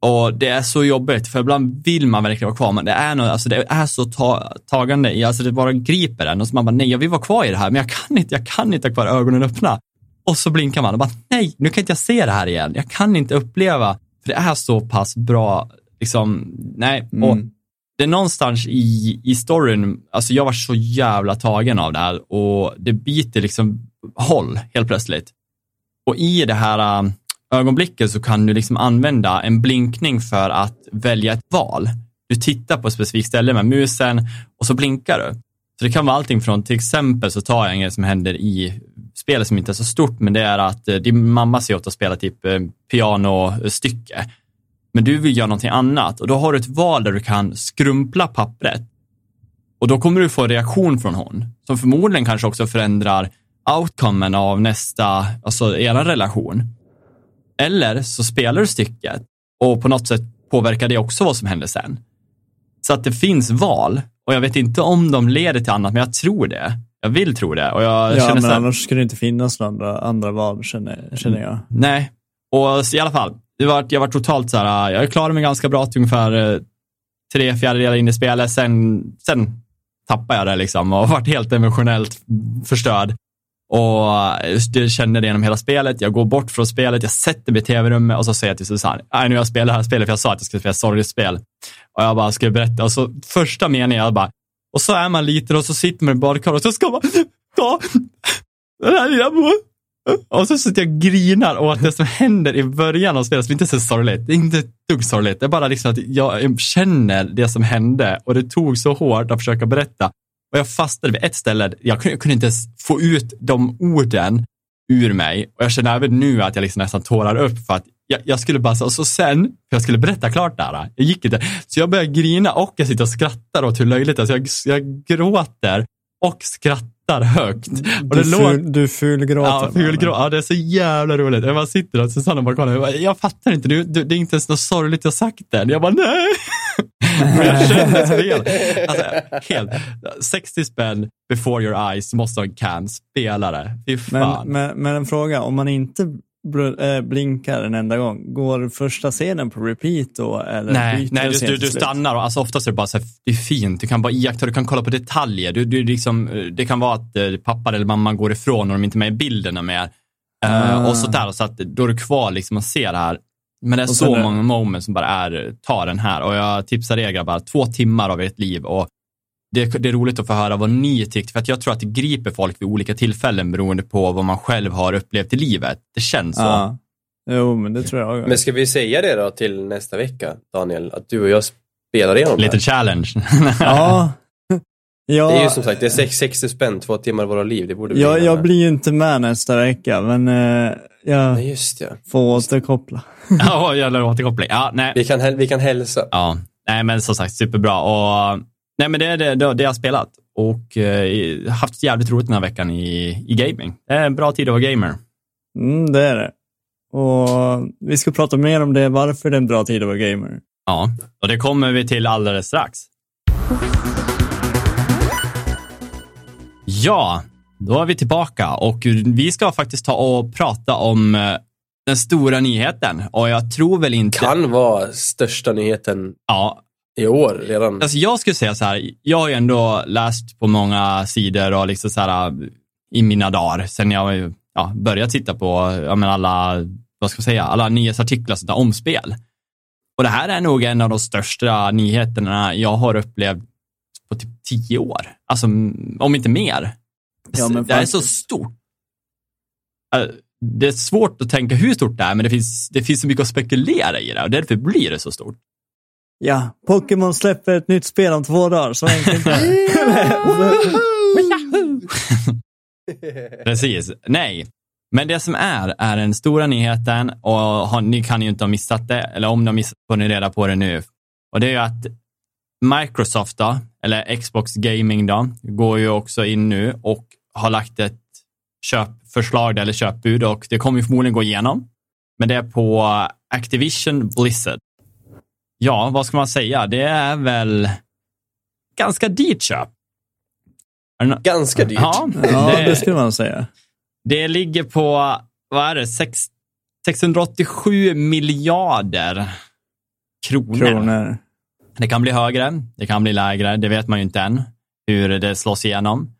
Och det är så jobbigt, för ibland vill man verkligen vara kvar, men det är, något, alltså det är så ta, tagande alltså det bara griper en och så man bara, nej, jag vill vara kvar i det här, men jag kan inte, jag kan inte ha kvar ögonen öppna. Och så blinkar man och bara, nej, nu kan inte jag se det här igen. Jag kan inte uppleva, för det är så pass bra, liksom, nej. Och Mm. det är någonstans i, i storyn, alltså jag var så jävla tagen av det här och det biter liksom håll helt plötsligt. Och i det här äh, ögonblicket så kan du liksom använda en blinkning för att välja ett val. Du tittar på ett specifikt ställe med musen och så blinkar du. Så det kan vara allting från, till exempel så tar jag en grej som händer i spelet som inte är så stort, men det är att eh, din mamma ser åt att spela typ eh, pianostycke. Men du vill göra någonting annat och då har du ett val där du kan skrumpla pappret. Och då kommer du få en reaktion från hon, som förmodligen kanske också förändrar outcomen av nästa, alltså era relation. Eller så spelar du stycket och på något sätt påverkar det också vad som händer sen. Så att det finns val och jag vet inte om de leder till annat, men jag tror det. Jag vill tro det. Och jag Ja, känner men här, annars skulle det inte finnas några andra, andra val, känner, känner jag. Nej, och i alla fall, det var, jag var totalt så här, jag klarade mig ganska bra till ungefär eh, tre fjärdedelar in i spelet, sen, sen tappade jag det liksom och (laughs) varit helt emotionellt förstörd. Och jag kände det genom hela spelet. Jag går bort från spelet, jag sätter mig i tv-rummet och så säger jag till Susanne, nej nu har jag spelat det här spelet för jag sa att jag skulle spela sorgligt spel. Och jag bara skulle berätta och så första meningen, jag bara, och så är man liten och så sitter man i badkaret och så ska man ta den här lilla bo- Och så sitter jag och grinar åt det som händer i början av spelet som inte är så sorgligt. Det är inte ett dugg sorgligt. Det är bara liksom att jag känner det som hände och det tog så hårt att försöka berätta. Och jag fastnade vid ett ställe. Jag kunde, jag kunde inte ens få ut de orden ur mig. Och jag känner även nu att jag liksom nästan tårar upp för att jag, jag skulle bara, och så sen, för jag skulle berätta klart där, jag gick inte, så jag började grina och jag sitter och skrattar åt hur löjligt det är. Så jag, jag gråter och skrattar högt. Och du, ful, du fulgråter. Ja, fulgrå, ja, det är så jävla roligt. Jag bara sitter där och Susanna bara kollar. Jag, bara, jag fattar inte, du, du, det är inte ens något sorgligt jag sagt det. Jag bara, nej. (laughs) Men jag kände fel. Alltså, helt. 60 spänn before your eyes, måste ha en can, spelare. Fy fan. Men, men, men en fråga, om man inte blinkar en enda gång, går första scenen på repeat då? Eller nej, nej du, du, du stannar och alltså oftast är det bara så här, det är fint, du kan bara iaktta, du kan kolla på detaljer. Du, du liksom, det kan vara att eh, pappa eller mamma går ifrån och de inte är med i bilderna mer. Ah. och sådär, så att då är du kvar liksom och ser det här. Men det är så många moments som bara är, ta den här. Och jag tipsar er grabbar, två timmar av ert liv och det, det, är roligt att få höra vad ni tyckte, för att jag tror att det griper folk vid olika tillfällen beroende på vad man själv har upplevt i livet. Det känns så. Ja. Jo, men det tror jag. Men ska vi säga det då till nästa vecka, Daniel? Att du och jag spelar igenom Lite challenge. ja. (laughs) ja. Det är ju som sagt, det är 60 spänn, två timmar av våra liv. Det borde ja, jag blir ju inte med nästa vecka, men uh, jag nej, just ja. får återkoppla. (laughs) ja, jävlar återkoppling. Ja, nej. Vi, kan, vi kan hälsa. Ja, nej men som sagt superbra. Och Nej, men det är det, det, det jag har spelat och eh, haft jävligt roligt den här veckan i, i gaming. Det är en bra tid att vara gamer. Mm, det är det. Och vi ska prata mer om det, varför det är en bra tid att vara gamer. Ja, och det kommer vi till alldeles strax. Ja, då är vi tillbaka och vi ska faktiskt ta och prata om eh, den stora nyheten och jag tror väl inte... Kan vara största nyheten ja, i år redan? Alltså jag skulle säga så här, jag har ju ändå läst på många sidor och liksom så här, i mina dagar sen jag ja, började titta på ja, men alla, vad ska jag säga, alla nyhetsartiklar sådär, om spel. Och det här är nog en av de största nyheterna jag har upplevt på typ tio år. Alltså, om inte mer. Ja, men det är så stort. Äh, det är svårt att tänka hur stort det är, men det finns, det finns så mycket att spekulera i det och därför blir det så stort. Ja, Pokémon släpper ett nytt spel om två dagar, så enkelt (laughs) (laughs) Precis. Nej, men det som är, är den stora nyheten och har, ni kan ju inte ha missat det, eller om ni har missat får ni reda på det nu. Och det är ju att Microsoft då, eller Xbox Gaming då, går ju också in nu och har lagt ett köpförslag eller köpbud och det kommer ju förmodligen gå igenom. Men det är på Activision Blizzard. Ja, vad ska man säga? Det är väl ganska dyrt köp. Ganska dyrt? Ja, ja det, det skulle man säga. Det ligger på, vad är det, 6, 687 miljarder kronor. kronor. Det kan bli högre, det kan bli lägre, det vet man ju inte än hur det slås igenom.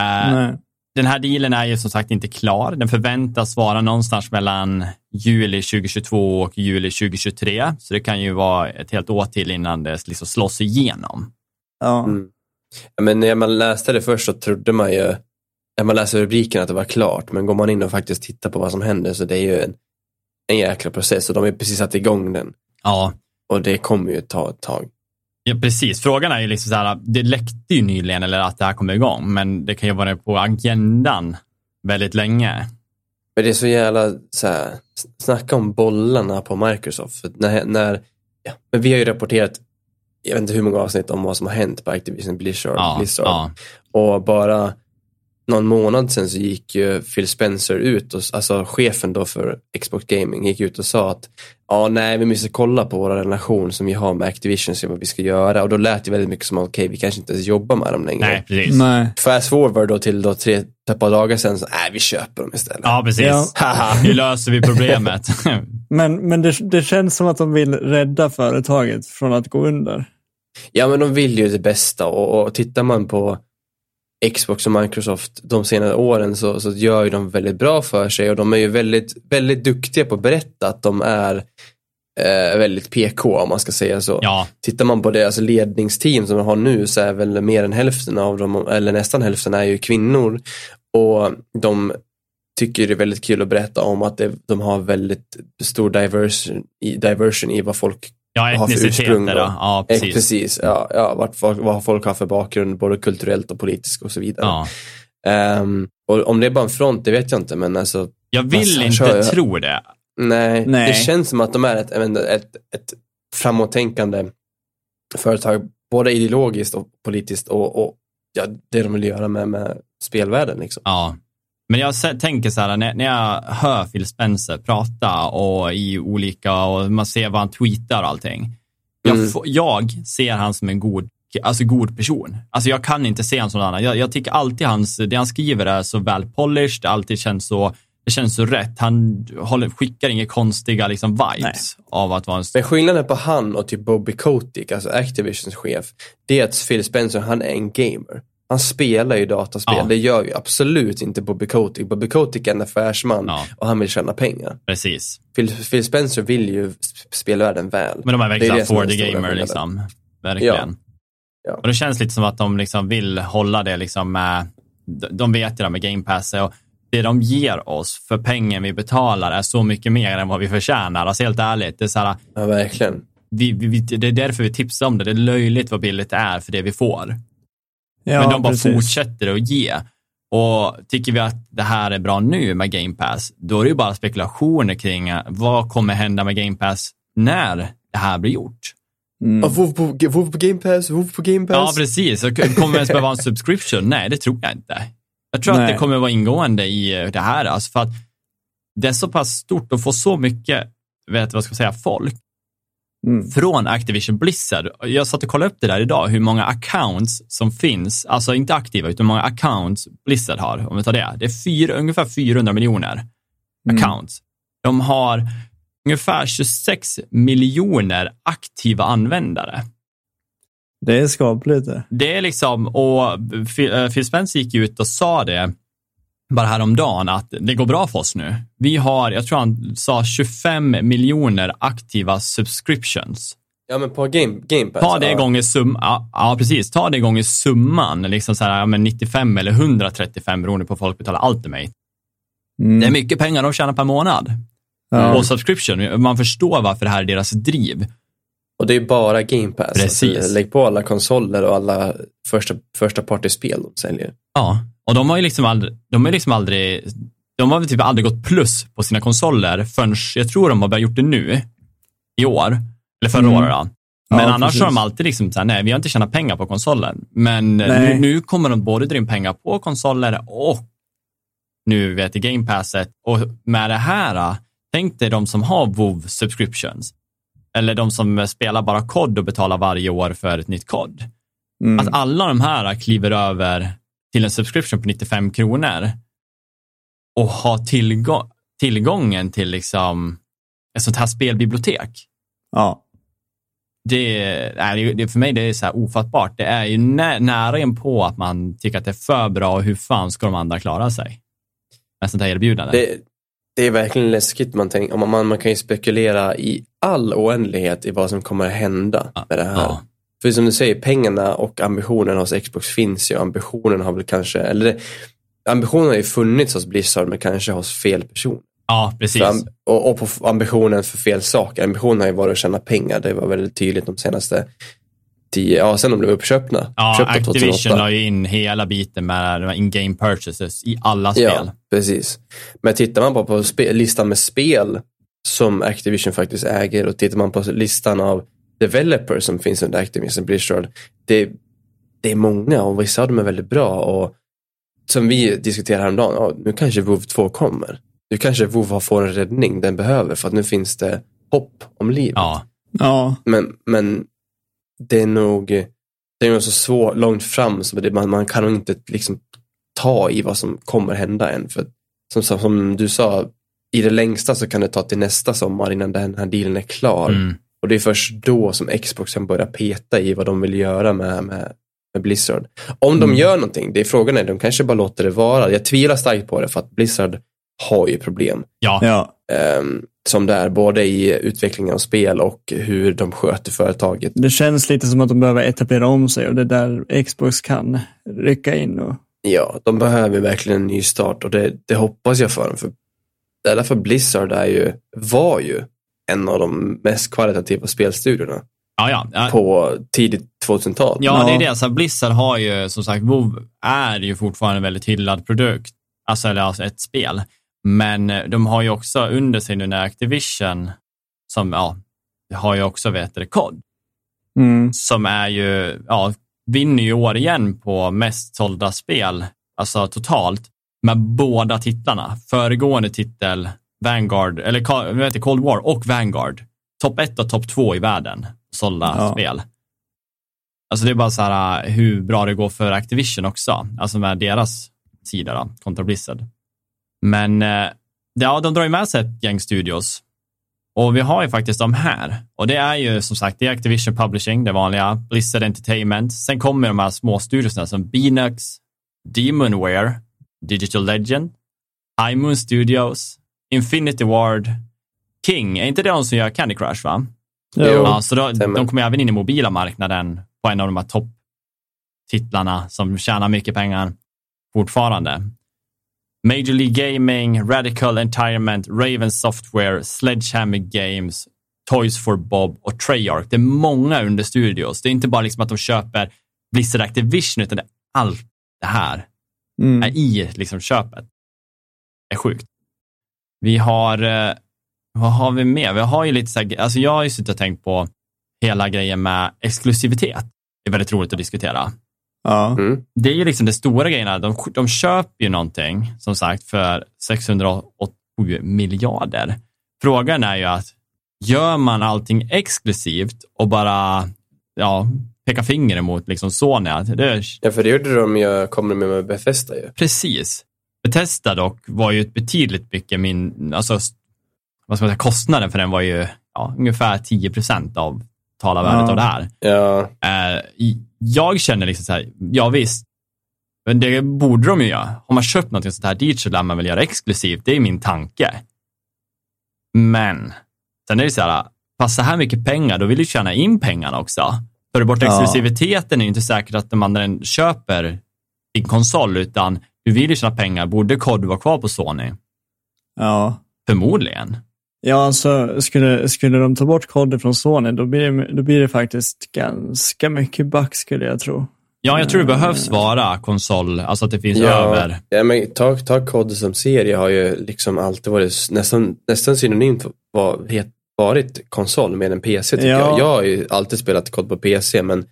Uh, den här dealen är ju som sagt inte klar. Den förväntas vara någonstans mellan juli 2022 och juli 2023. Så det kan ju vara ett helt år till innan det liksom slås igenom. Ja. Mm. Men när man läste det först så trodde man ju, när man läser rubriken att det var klart, men går man in och faktiskt tittar på vad som händer så det är ju en, en jäkla process och de har precis satt igång den. Ja. Och det kommer ju ta ett tag. Ja, precis. Frågan är ju liksom så här, det läckte ju nyligen eller att det här kommer igång, men det kan ju vara på agendan väldigt länge. Men det är så jävla, så här, snacka om bollarna på Microsoft. För när, när, ja, men vi har ju rapporterat, jag vet inte hur många avsnitt om vad som har hänt på Activision Blizzard. Ja, Blizzard. Ja. Och bara någon månad sedan så gick ju Phil Spencer ut, och, alltså chefen då för Xbox Gaming, gick ut och sa att ja, nej, vi måste kolla på vår relation som vi har med Activision, se vad vi ska göra. Och då lät det väldigt mycket som att okej, okay, vi kanske inte ens jobbar med dem längre. Nej, precis. Nej. Fast forward då till då tre, ett par dagar sedan, så nej, vi köper dem istället. Ja, precis. Ja. Hur löser vi problemet? (laughs) men men det, det känns som att de vill rädda företaget från att gå under. Ja, men de vill ju det bästa och, och tittar man på Xbox och Microsoft de senare åren så, så gör ju de väldigt bra för sig och de är ju väldigt, väldigt duktiga på att berätta att de är eh, väldigt PK om man ska säga så. Ja. Tittar man på deras ledningsteam som de har nu så är väl mer än hälften av dem, eller nästan hälften är ju kvinnor och de tycker det är väldigt kul att berätta om att det, de har väldigt stor diversion diversion i vad folk Ja, etniciteter. ursprung. då. då. Ja, Eh, precis. precis ja, ja, vart, folk- vad folk har för bakgrund, både kulturellt och politiskt och så vidare. Ja. Ehm, och om det är bara en front, det vet jag inte, men alltså, Jag vill Massa inte kör- tro det. nej, Nej. det känns som att de är ett, jag inte, ett, ett framåttänkande företag, både ideologiskt och politiskt och, och ja, det de vill göra med, med spelvärlden. Liksom. Ja. Men jag tänker så här, när, när jag hör Phil Spencer prata och i olika, och man ser vad han tweetar och allting. Jag, Mm. jag ser han som en god, alltså god person. Alltså jag kan inte se honom som någon annan. Jag, jag tycker alltid hans, det han skriver är så väl polished, det alltid känns så, det känns så rätt. Han håller, skickar inga konstiga liksom, vibes av att vara en Men skillnaden på han och typ Bobby Kotick, alltså Activisions chef, det är att Phil Spencer, han är en gamer. Han spelar ju dataspel, Ja. det gör ju absolut inte Bobby Kotick. Bobby Kotick är en affärsman Ja. och han vill tjäna pengar. Precis. Phil, Phil Spencer vill ju sp- spelvärlden väl. Men de är verkligen det som är for the gamer liksom. Verkligen. Ja. Och det känns lite som att de liksom vill hålla det liksom med, de- vet ju det med Game Pass och det de ger oss för pengen vi betalar är så mycket mer än vad vi förtjänar. Alltså helt ärligt, det är, så här, Ja, verkligen. vi, vi, det är därför vi tipsar om det. Det är löjligt vad billigt det är för det vi får. Ja, Men de bara precis. fortsätter att ge. Och tycker vi att det här är bra nu med Game Pass, då är det ju bara spekulationer kring eh, vad kommer hända med Game Pass när det här blir gjort. Mm. WoW på, på Game Pass, WoW på Game Pass. Ja, precis. Kommer det ens behöva en (laughs) subscription? Nej, det tror jag inte. Jag tror att Nej. det kommer vara ingående i eh, det här. Alltså för att det är så pass stort och får så mycket, vet du vad ska jag säga, folk Mm. från Activision Blizzard. Jag satt och kollade upp det där idag, hur många accounts som finns, alltså inte aktiva, utan hur många accounts Blizzard har, om vi tar det. Det är fyra, ungefär 400 miljoner Mm. accounts. De har ungefär 26 miljoner aktiva användare. Det är skapligt det. Det är liksom, och eh, Phil Spencer gick ut och sa det bara häromdagen att det går bra för oss nu. Vi har, jag tror han sa 25 miljoner aktiva subscriptions. Ja, men på Game, game Pass. Ta det ja. gånger summan, ja, ja precis, ta det gånger summan, liksom så här, ja, men 95 eller 135 beroende på folk betalar Ultimate. Mm. Det är mycket pengar de tjänar per månad. Ja. Och subscription, man förstår varför det här är deras driv. Och det är bara Game Pass. Precis. Alltså, lägg på alla konsoler och alla första, första partyspel de säljer. Ja, och de har ju liksom aldrig, de har liksom aldrig, de har väl typ aldrig gått plus på sina konsoler förrän, jag tror de har börjat gjort det nu, i år, eller förra Mm. året då. Men Ja, annars precis. har de alltid liksom såhär, nej vi har inte tjänat pengar på konsolen. Men nu, nu kommer de både dra in pengar på konsoler och nu vet jag Game Passet. Och med det här, tänk dig de som har WoW subscriptions. Eller de som spelar bara kod och betalar varje år för ett nytt kod. Mm. Att alla de här kliver över till en subscription på 95 kronor och har tillgång, tillgången till liksom ett sånt här spelbibliotek. Ja. Det, nej, det, för mig det är så här ofattbart. Det är ju nä, nära in på att man tycker att det är för bra och hur fan ska de andra klara sig? Med sånt här erbjudande. Det, det är verkligen läskigt. Man, tänk, man, man, kan ju spekulera i all oändlighet i vad som kommer att hända med det här. ja. För som du säger, pengarna och ambitionen hos Xbox finns ju. Ambitionen har väl kanske, eller det, ambitionen har ju funnits hos Blizzard men kanske hos fel person. ja, precis. För och, och på ambitionen för fel saker. Ambitionen har ju varit att tjäna pengar. Det var väldigt tydligt de senaste tio, ja sen de blev uppköpta. Ja, Köpta Activision 2008. la ju in hela biten med in-game purchases i alla spel. Ja, precis. Men tittar man bara på listan med spel som Activision faktiskt äger och tittar man på listan av developers som finns under Activision Blizzard. Det, det är många och vissa av dem är väldigt bra och som vi diskuterade häromdagen, ja, nu kanske WoW 2 kommer. Nu kanske WoW får en räddning den behöver för att nu finns det hopp om livet. Ja, Ja. Men, men det är nog det är nog så svårt, långt fram så det, man, man kan nog inte liksom ta i vad som kommer hända än. För som, som, som du sa, i det längsta så kan det ta till nästa sommar innan den här dealen är klar. mm. Och det är först då som Xbox kan börja peta i vad de vill göra med, med, med Blizzard. Om de Mm. gör någonting, det är frågan är, de kanske bara låter det vara. Jag tvivlar starkt på det för att Blizzard har ju problem. ja. Ja. ehm, som det är, både i utvecklingen av spel och hur de sköter företaget. Det känns lite som att de behöver etablera om sig och det är där Xbox kan rycka in och Ja, de behöver verkligen en ny start och det, det hoppas jag för dem. För, fall Blizzard är ju, var ju en av de mest kvalitativa spelstudiorna Ja, ja. ja. på tidigt 2000-tal. Ja, det är det. Alltså, Blizzard har ju, som sagt, WoW är ju fortfarande en väldigt hyllad produkt. Alltså, eller alltså ett spel. Men eh, de har ju också under sig nu när Activision, som ja, har ju också, vet det, COD, Mm. som är ju, ja, vinner ju år igen på mest sålda spel, alltså totalt, med båda titlarna. Föregående titel, Vanguard, eller vad heter Cold War och Vanguard. Topp ett och topp två i världen, sålda Ja. spel. Alltså det är bara så här uh, hur bra det går för Activision också, alltså med deras sida då, kontra Blizzard. Men eh, ja, de drar ju med sig ett gäng studios. Och vi har ju faktiskt de här. Och det är ju som sagt, det är Activision Publishing, det vanliga, Blizzard Entertainment. Sen kommer de här små studiosna som Beanox, Demonware, Digital Legend, High Moon Studios, Infinity Ward, King. Är inte det de som gör Candy Crush va? Jo. Ja, så då, de kommer även in i mobila marknaden på en av de här topptitlarna som tjänar mycket pengar fortfarande. Major League Gaming, Radical Entirement, Raven Software, Sledgehammer Games, Toys for Bob och Treyarch. Det är många under studios. Det är inte bara liksom att de köper Blizzard Activision, utan det är allt det här Mm. är i liksom köpet. Det är sjukt. Vi har, eh, vad har vi mer? Vi har ju lite så här, alltså jag har ju suttit och tänkt på hela grejen med exklusivitet. Det är väldigt roligt att diskutera. Ja. Mm. Det är ju liksom det stora grejerna. De, de köper ju någonting, som sagt, för 687 miljarder. Frågan är ju att gör man allting exklusivt och bara ja, pekar finger emot liksom Sony, att det är Ja, för det gjorde de ju, kommer med med Bethesda ju. Precis. Bethesda dock var ju ett betydligt mycket min, alltså, vad ska man säga, kostnaden för den var ju ja, ungefär 10 procent av talarvärdet Ja. av det här. Ja, Eh, jag känner liksom så här, ja visst, men det borde de ju göra. Har man köpt något sånt här dyrt så lär man väl göra exklusivt, det är min tanke. Men, sen är det så här, fast så här mycket pengar, då vill du tjäna in pengarna också. Tar du bort Ja. exklusiviteten är det inte säkert att de andra köper din konsol, utan du vill ju tjäna pengar. Borde COD vara kvar på Sony? ja. Förmodligen. Ja, alltså skulle, skulle de ta bort koden från Sony, då blir, det, då blir det faktiskt ganska mycket back skulle jag tro. Ja, jag tror det behövs vara konsol, alltså att det finns över. ja men ta, ta COD som serie har ju liksom alltid varit nästan, nästan synonymt för vad het, varit konsol med en PC tycker Ja. jag. Jag har ju alltid spelat COD på PC men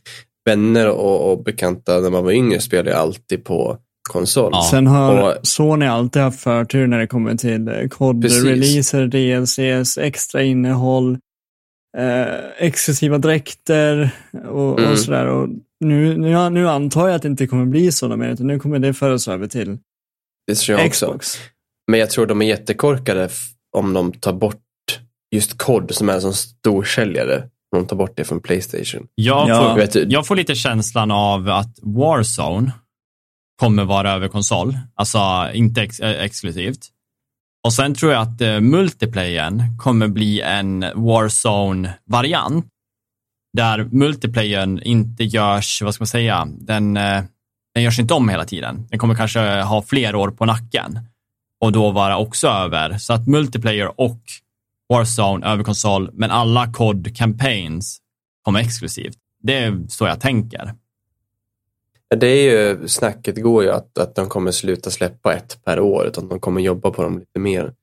vänner och, och bekanta när man var yngre spelade ju alltid på konsol. Ja. Sen har Och- Sony alltid haft förtur när det kommer till eh, kod-releaser, DLCs, extra innehåll, eh, exklusiva dräkter och, Mm. och sådär. Och nu, nu, nu antar jag att det inte kommer bli så mer, utan nu kommer det föras över till Det tror jag också. Xbox. Men jag tror de är jättekorkade om de tar bort just COD som är en sån stor säljare. Om de tar bort det från Playstation. Jag, Ja. får, Vet du, jag får lite känslan av att Warzone kommer vara över konsol, alltså inte ex eh, exklusivt. Och sen tror jag att eh, multiplayern kommer bli en Warzone-variant, där multiplayern inte görs, vad ska man säga, den, eh, den görs inte om hela tiden. Den kommer kanske ha fler år på nacken och då vara också över. Så att multiplayer och Warzone över konsol, men alla COD campaigns kommer exklusivt. Det är så jag tänker. det är ju, snacket går ju att, att de kommer sluta släppa ett per år. Utan de kommer jobba på dem lite mer.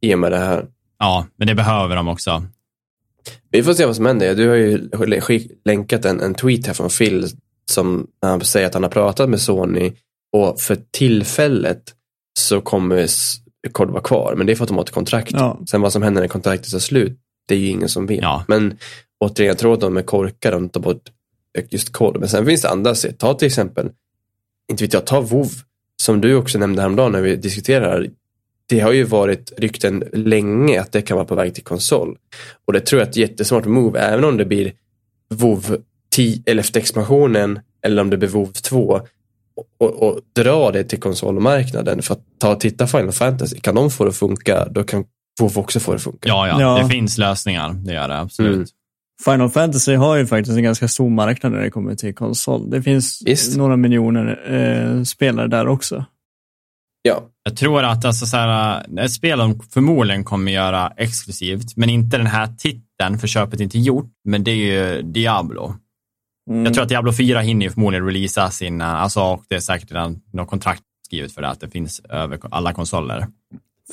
I och med det här. Ja, men det behöver de också. Vi får se vad som händer. Du har ju länkat en, en tweet här från Phil. Som han säger att han har pratat med Sony. Och för tillfället så kommer COD vara kvar. Men det är för att de har ett kontrakt. Ja. Sen vad som händer när kontraktet tar slut, det är ju ingen som vet. Ja. Men återigen, jag tror att de är korkade om de tar bort just kod. Men sen finns det andra sätt. Ta till exempel, inte vet jag, ta WoW som du också nämnde häromdagen när vi diskuterar. Det har ju varit rykten länge att det kan vara på väg till konsol. Och det tror jag är ett jättesmart move, även om det blir WoW 10, 11 expansionen eller om det blir WoW 2 och, och, dra det till konsolmarknaden. För att ta och titta Final Fantasy, kan de få det att funka, då kan WoW också få det att funka. Ja, ja, Ja. det finns lösningar. Det gör det absolut. Mm. Final Fantasy har ju faktiskt en ganska stor marknad när det kommer till konsol. Det finns Visst. några miljoner eh, spelare där också. Ja, Jag tror att alltså, så här, ett spel de förmodligen kommer göra exklusivt, men inte den här titeln, för köpet är inte gjort, men det är ju Diablo. Mm. Jag tror att Diablo 4 hinner ju förmodligen releasa sina, alltså, och det är säkert redan något kontrakt skrivet för det, att det finns över alla konsoler.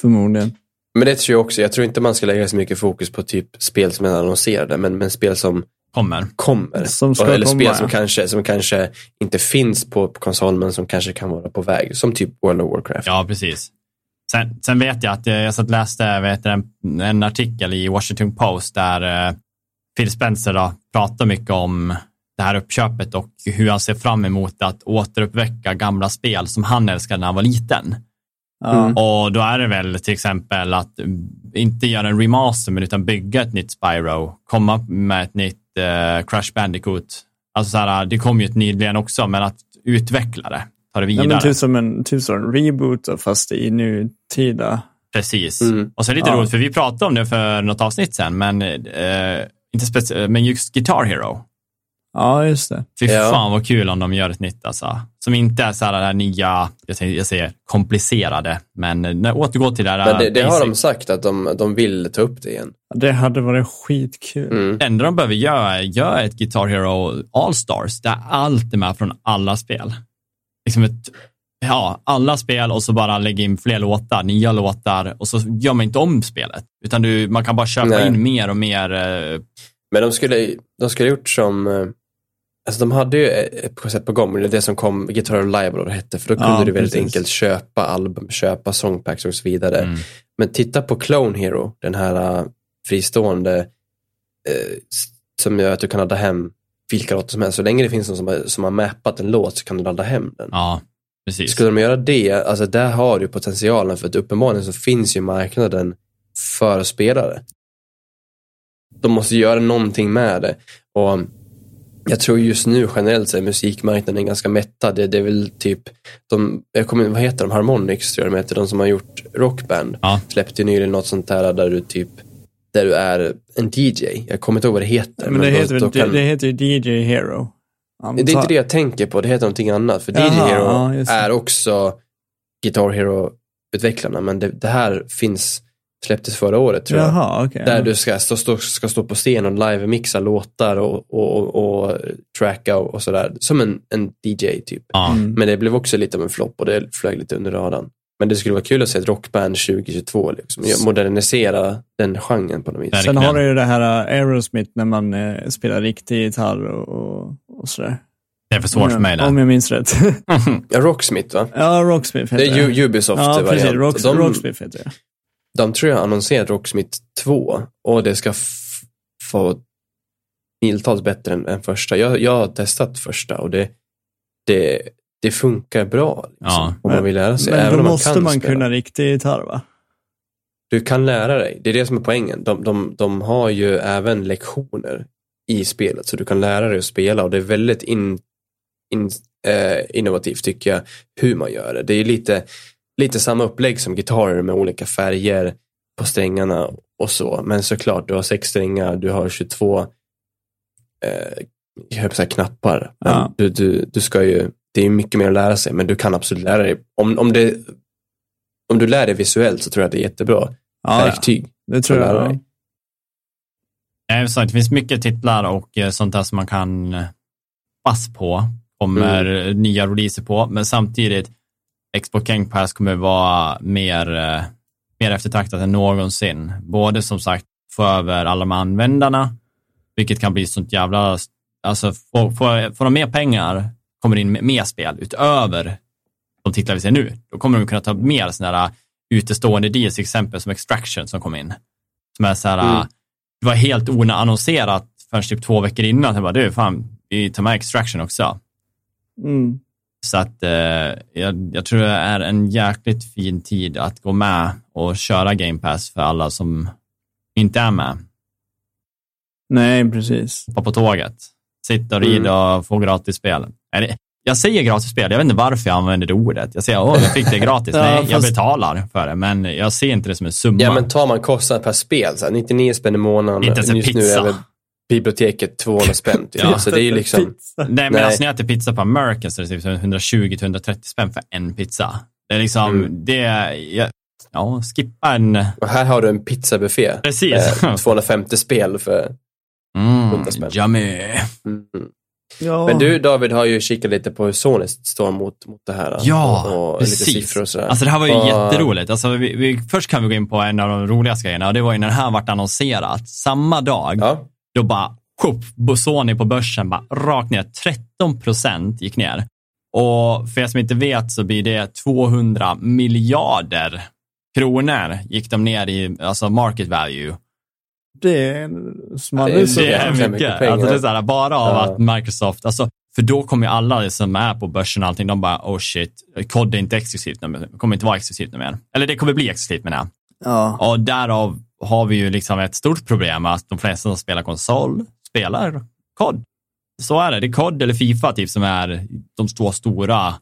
Förmodligen. men det tror jag också. Jag tror inte man ska lägga så mycket fokus på typ spel som är annonserade, men, men spel som Kommer. kommer. Som ska Eller komma, spel ja. som, kanske, som kanske inte finns på, på konsol, men som kanske kan vara på väg. Som typ World of Warcraft. Ja, precis. Sen, sen vet jag att eh, jag satt läste vet, en, en artikel i Washington Post där eh, Phil Spencer då, pratar mycket om det här uppköpet och hur han ser fram emot att återuppväcka gamla spel som han älskade när han var liten. Ja. Mm. Och då är det väl till exempel att mm, inte göra en remaster, men utan bygga ett nytt Spyro, komma med ett nytt eh, Crash Bandicoot. Alltså så här, det kom ju ett nyligen också, men att utveckla det, ta det Ja, vidare. men typ som en, typ som en reboot fast i nutida. Precis. Mm. Och så är det lite Ja. roligt, för vi pratade om det för något avsnitt sen, men, eh, inte speci- men just Guitar Hero. Ja, just det. Fy Ja. fan vad kul om de gör ett nytt alltså. Som inte är så här det här nya, jag säger, jag säger komplicerade, men eh, återgå till det här Men det, det har de sagt att de, de vill ta upp det igen. Det hade varit skitkul. Mm. Det enda de behöver göra är göra ett Guitar Hero All-Stars där allt är med från alla spel. Liksom ett, ja, alla spel och så bara lägga in fler låtar, nya låtar och så gör man inte om spelet. Utan du, man kan bara köpa Nej. in mer och mer. eh, Men de skulle, de skulle gjort som, eh, alltså de hade ju ett koncept på gång, det det som kom, Guitar Live vad det hette, för då kunde Ja, du väldigt precis. enkelt köpa album, köpa songpacks och så vidare. Mm. Men titta på Clone Hero, den här uh, fristående, eh, som gör att du kan ladda hem vilka låtar som helst. Så länge det finns någon som har, som har mappat en låt så kan du ladda hem den. Ja, precis. Skulle de göra det, alltså där har du potentialen för att uppenbarligen så finns ju marknaden för spelare. De måste göra någonting med det. Och jag tror just nu generellt så är musikmarknaden ganska mättad. Det, det är väl typ, de, jag kommer, vad heter de, Harmonix tror jag de heter, de som har gjort Rockband. Ja. Släppte ju nyligen något sånt där där du typ, där du är en DJ. Jag kommer inte ihåg vad det heter. Men det, då- heter, då kan- det, heter ju DJ Hero. det är inte det jag tänker på, det heter någonting annat. För DJ Jaha, Hero ja, är också Guitar Hero-utvecklarna, men det, det här finns, släpptes förra året tror jag. Jaha, okej. Där du ska stå, stå, ska stå på scen och live-mixa låtar och, och, och, och tracka och, och sådär. Som en, en DJ typ. Mm. Men det blev också lite av en flopp och det flög lite under radarn. Men det skulle vara kul att se ett rockband 2022, liksom. modernisera den genren på något vis. Verkligen. Sen har du ju det här uh, Aerosmith när man eh, spelar riktig gitarr och, och, sådär. Det är för svårt för mig Om det. jag minns rätt. (laughs) Ja, Rocksmith va? ja, Rocksmith Det heter är Ubisoft Ja, precis. variant. Rocks, de, Rocksmith heter det. De tror jag har annonserat Rocksmith 2 och det ska få miltals bättre än, än första. Jag, jag har testat första och det, det, det funkar bra. Liksom, Ja. om man vill lära sig. Men även då man måste man spela. kunna riktig gitarr va? Du kan lära dig. Det är det som är poängen. De, de, de har ju även lektioner i spelet så du kan lära dig att spela och det är väldigt in, in, eh, innovativt tycker jag hur man gör det. Det är lite, lite samma upplägg som gitarrer med olika färger på strängarna och så. Men såklart, du har sex strängar, du har 22 eh, jag höll säga knappar. Ja. du, du, du ska ju, det är mycket mer att lära sig, men du kan absolut lära dig. Om, om, det, om du lär dig visuellt så tror jag att det är jättebra Ja, ja. verktyg. det tror lära jag. dig. Det finns mycket titlar och eh, sånt där som man kan eh, pass på. Kommer Mm. nya releaser på, men samtidigt Xbox Game Pass kommer vara mer, eh, mer eftertraktat än någonsin. Både som sagt få över alla de användarna, vilket kan bli sånt jävla, alltså får, får, får de mer pengar kommer det in mer spel utöver de titlar vi ser nu. Då kommer de kunna ta mer sådana här utestående deals, exempel som Extraction som kom in. Som är så här, Mm. det var helt oannonserat förrän typ två veckor innan. Jag bara, du, fan, vi tar med Extraction också. Mm. Så att eh, jag, jag tror det är en jäkligt fin tid att gå med och köra Game Pass för alla som inte är med. Nej, precis. Hoppa på tåget. Sitta och rida och få gratis spel. Jag säger gratis spel, jag vet inte varför jag använder det ordet. Jag säger, åh, jag fick det gratis. (laughs) Ja, Nej, jag fast- betalar för det, men jag ser inte det som en summa. Ja, men tar man kostnad per spel, så här, 99 spänn i månaden. Inte ens en nu pizza. väl biblioteket 200 spänn. Typ. (laughs) Ja. Så det är ju liksom, Pizza. Nej, men Nej. alltså när jag äter pizza på American så är det typ 120-130 spänn för en pizza. Det är liksom, Mm. det är, ja, ja, skippa en, och här har du en pizzabuffé. precis. Eh, 250 spel för... Mm, 100 spänn. yummy. Mm. Ja. Men du David har ju kikat lite på hur Sony står mot, mot det här. Ja, och, och lite precis. siffror och sådär. Alltså det här var ju Och- jätteroligt. Alltså, vi, vi, först kan vi gå in på en av de roligaste grejerna och det var ju när det här vart annonserat. Samma dag, Ja, då bara, tjopp, Sony på börsen bara rakt ner. 13 procent gick ner. Och för er som inte vet så blir det 200 miljarder kronor gick de ner i alltså market value. Det är det är så. Det är mycket. mycket pengar. Alltså det är så här, bara av Ja. att Microsoft, alltså, för då kommer ju alla som är på börsen och allting, de bara, oh shit, kod är inte exklusivt, nu, det kommer inte vara exklusivt nu mer. Eller det kommer bli exklusivt menar jag. Ja. Och därav har vi ju liksom ett stort problem att de flesta som spelar konsol spelar kod. Så är det. Det är kod eller Fifa typ som är de två stora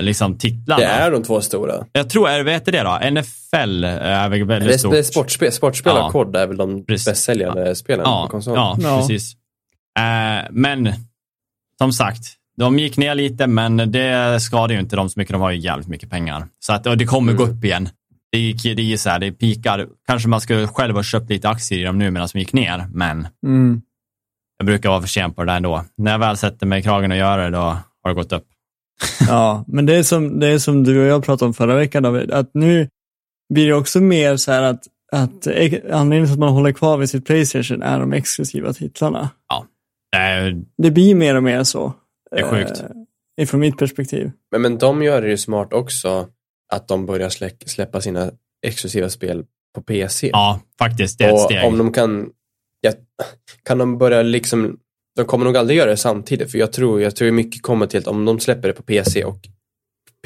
liksom titlarna. det är de två stora. Jag tror, är- vad heter det då? NFL är väl Det väldigt är, stort. det är sportspel, sportspel Ja. och kod är väl de Precis. bästsäljande spelen Ja, på konsol. ja, Ja. precis. Eh, men som sagt, de gick ner lite, men det skadar ju inte dem så mycket. De har ju jävligt mycket pengar. Så att, och det kommer gå Mm. upp igen. Det gick, det gick så här, det pikar. Kanske man skulle själv ha köpt lite aktier i dem nu medan de gick ner, men Mm. jag brukar vara för sent på det där ändå. När jag väl sätter mig i kragen och gör det, då har det gått upp. (laughs) ja, men det är, som, det är som du och jag pratade om förra veckan David, att nu blir det också mer så här att, att anledningen till att man håller kvar vid sitt Playstation är de exklusiva titlarna. Det är, Det blir mer och mer så. Det är sjukt. Eh, från mitt perspektiv. Men, men de gör det ju smart också att de börjar slä, släppa sina exklusiva spel på PC. ja, faktiskt, det är ett och steg. om de kan, ja, kan de börja liksom, de kommer nog aldrig göra det samtidigt, för jag tror, jag tror mycket kommer till att om de släpper det på PC och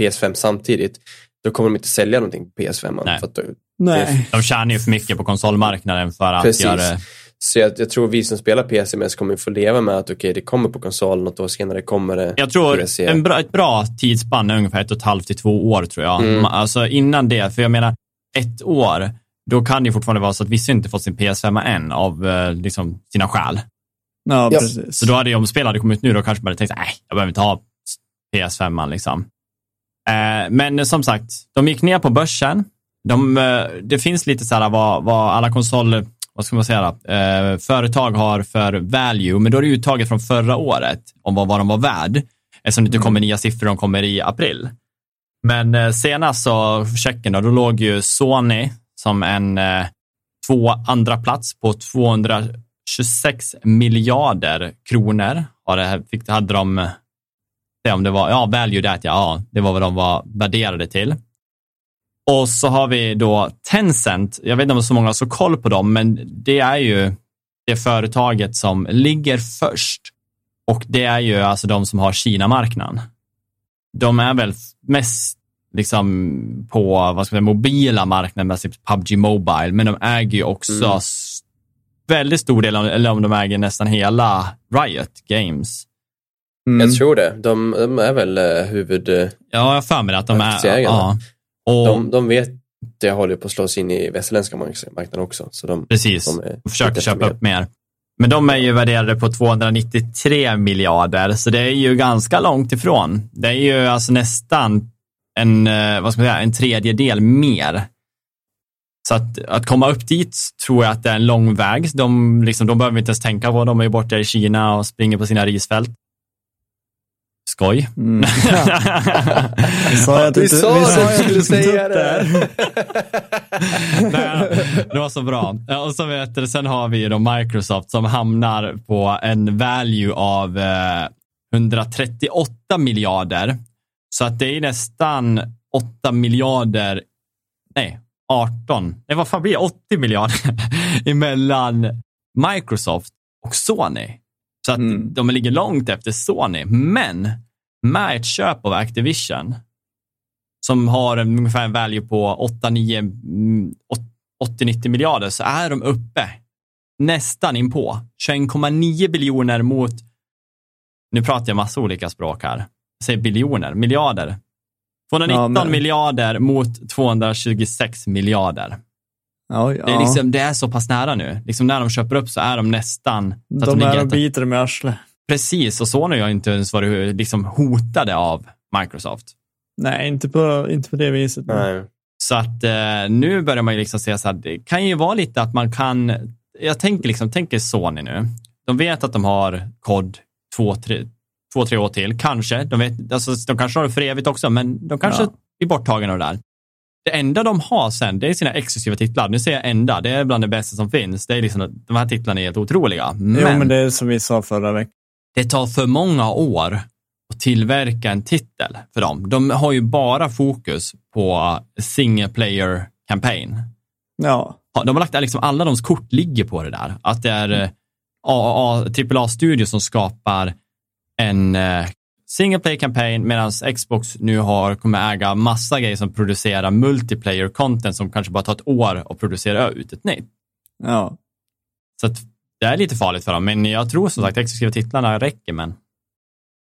PS5 samtidigt, då kommer de inte sälja någonting på PS5. Nej. För att, då- Nej. De tjänar ju för mycket på konsolmarknaden för att Precis. göra det. Så jag, jag tror vi som spelar PC mest kommer få leva med att okej, det kommer på konsolen och något år senare kommer det Jag tror PC. en bra, ett bra tidsspann är ungefär ett och ett halvt till två år tror jag. Mm. Alltså innan det, för jag menar ett år, då kan det fortfarande vara så att vissa inte fått sin PS5 än av eh, liksom, sina skäl. Ja, Ja. precis. Så då hade ju, om spel hade kommit nu, då kanske man hade tänkt, nej, jag behöver inte ha PS5 liksom. Eh, men som sagt, de gick ner på börsen. De, eh, det finns lite så här vad, vad alla konsol, vad ska man säga, då? eh, företag har för value, men då är det uttaget från förra året om vad, vad de var värd, eftersom det inte kommer nya siffror, de kommer i april. Men eh, senast så, checken då, då låg ju Sony som en eh, två andra plats på 226 miljarder kronor. Har det, fick, hade de, se om det var, ja, value ja, ja, det var vad de var värderade till. Och så har vi då Tencent, jag vet inte om så många har så koll på dem, men det är ju det företaget som ligger först. Och det är ju alltså de som har Kina-marknaden. De är väl mest liksom på vad ska man säga, mobila marknaden med typ PubG Mobile, men de äger ju också Mm. väldigt stor del, eller om de äger nästan hela Riot Games. Mm. Jag tror det. De, de är väl eh, huvud... eh, Ja, jag har för mig att de är... Ja. Och, De, de vet det håller på att slås in i västerländska mark- marknaden också. Så de, precis, de är och försöker köpa upp mer. Men de är ju värderade på 293 miljarder, så det är ju ganska långt ifrån. Det är ju alltså nästan en, eh, vad ska man säga, en tredjedel mer. Så att, att komma upp dit tror jag att det är en lång väg. De, liksom, de behöver inte ens tänka på. De är ju borta i Kina och springer på sina risfält. Skoj. Mm. Vi (laughs) sa Vi inte- sa vi att sa du att skulle inte ta säga det. (laughs) Nej, det var så bra. Och så vet du, sen har vi då Microsoft som hamnar på en value av eh, 138 miljarder. Så att det är nästan 8 miljarder, nej, 18, nej vad fan blir det? 80 miljarder (laughs) emellan Microsoft och Sony. Så att Mm. de ligger långt efter Sony. Men med ett köp av Activision som har ungefär en value på 8-9, mm, 80-90 miljarder så är de uppe nästan in på 21,9 biljoner mot, nu pratar jag massa olika språk här, jag säger biljoner, miljarder. 219 Ja, men- miljarder mot 226 miljarder. Ja, ja. Det, är liksom, det är så pass nära nu. Liksom när de köper upp så är de nästan... Så de är ligger och biter med arslet. Precis, och Sony har inte ens varit liksom hotade av Microsoft. Nej, inte på, inte på det viset. Nej. Så att eh, nu börjar man ju liksom se så här, det kan ju vara lite att man kan, jag tänker liksom, tänker Sony nu. De vet att de har kod två, tre, två, tre år till, kanske. De, vet, alltså, de kanske har det för evigt också, men de kanske Ja. blir borttagna av det där. Det enda de har sen, det är sina exklusiva titlar. Nu säger jag enda, det är bland det bästa som finns. Det är liksom, de här titlarna är helt otroliga. Men, Jo, men det är som vi sa förra veckan. det tar för många år att tillverka en titel för dem. De har ju bara fokus på single player campaign. Ja, De har lagt liksom alla deras kort ligger på det där. Att det är eh, AAA, AAA-studio som skapar en eh, single player campaign medan Xbox nu har, kommer äga massa grejer som producerar multiplayer content som kanske bara tar ett år att producera ut ett nytt. ja. Så att det är lite farligt för dem, men jag tror som sagt exklusiva titlarna räcker. Men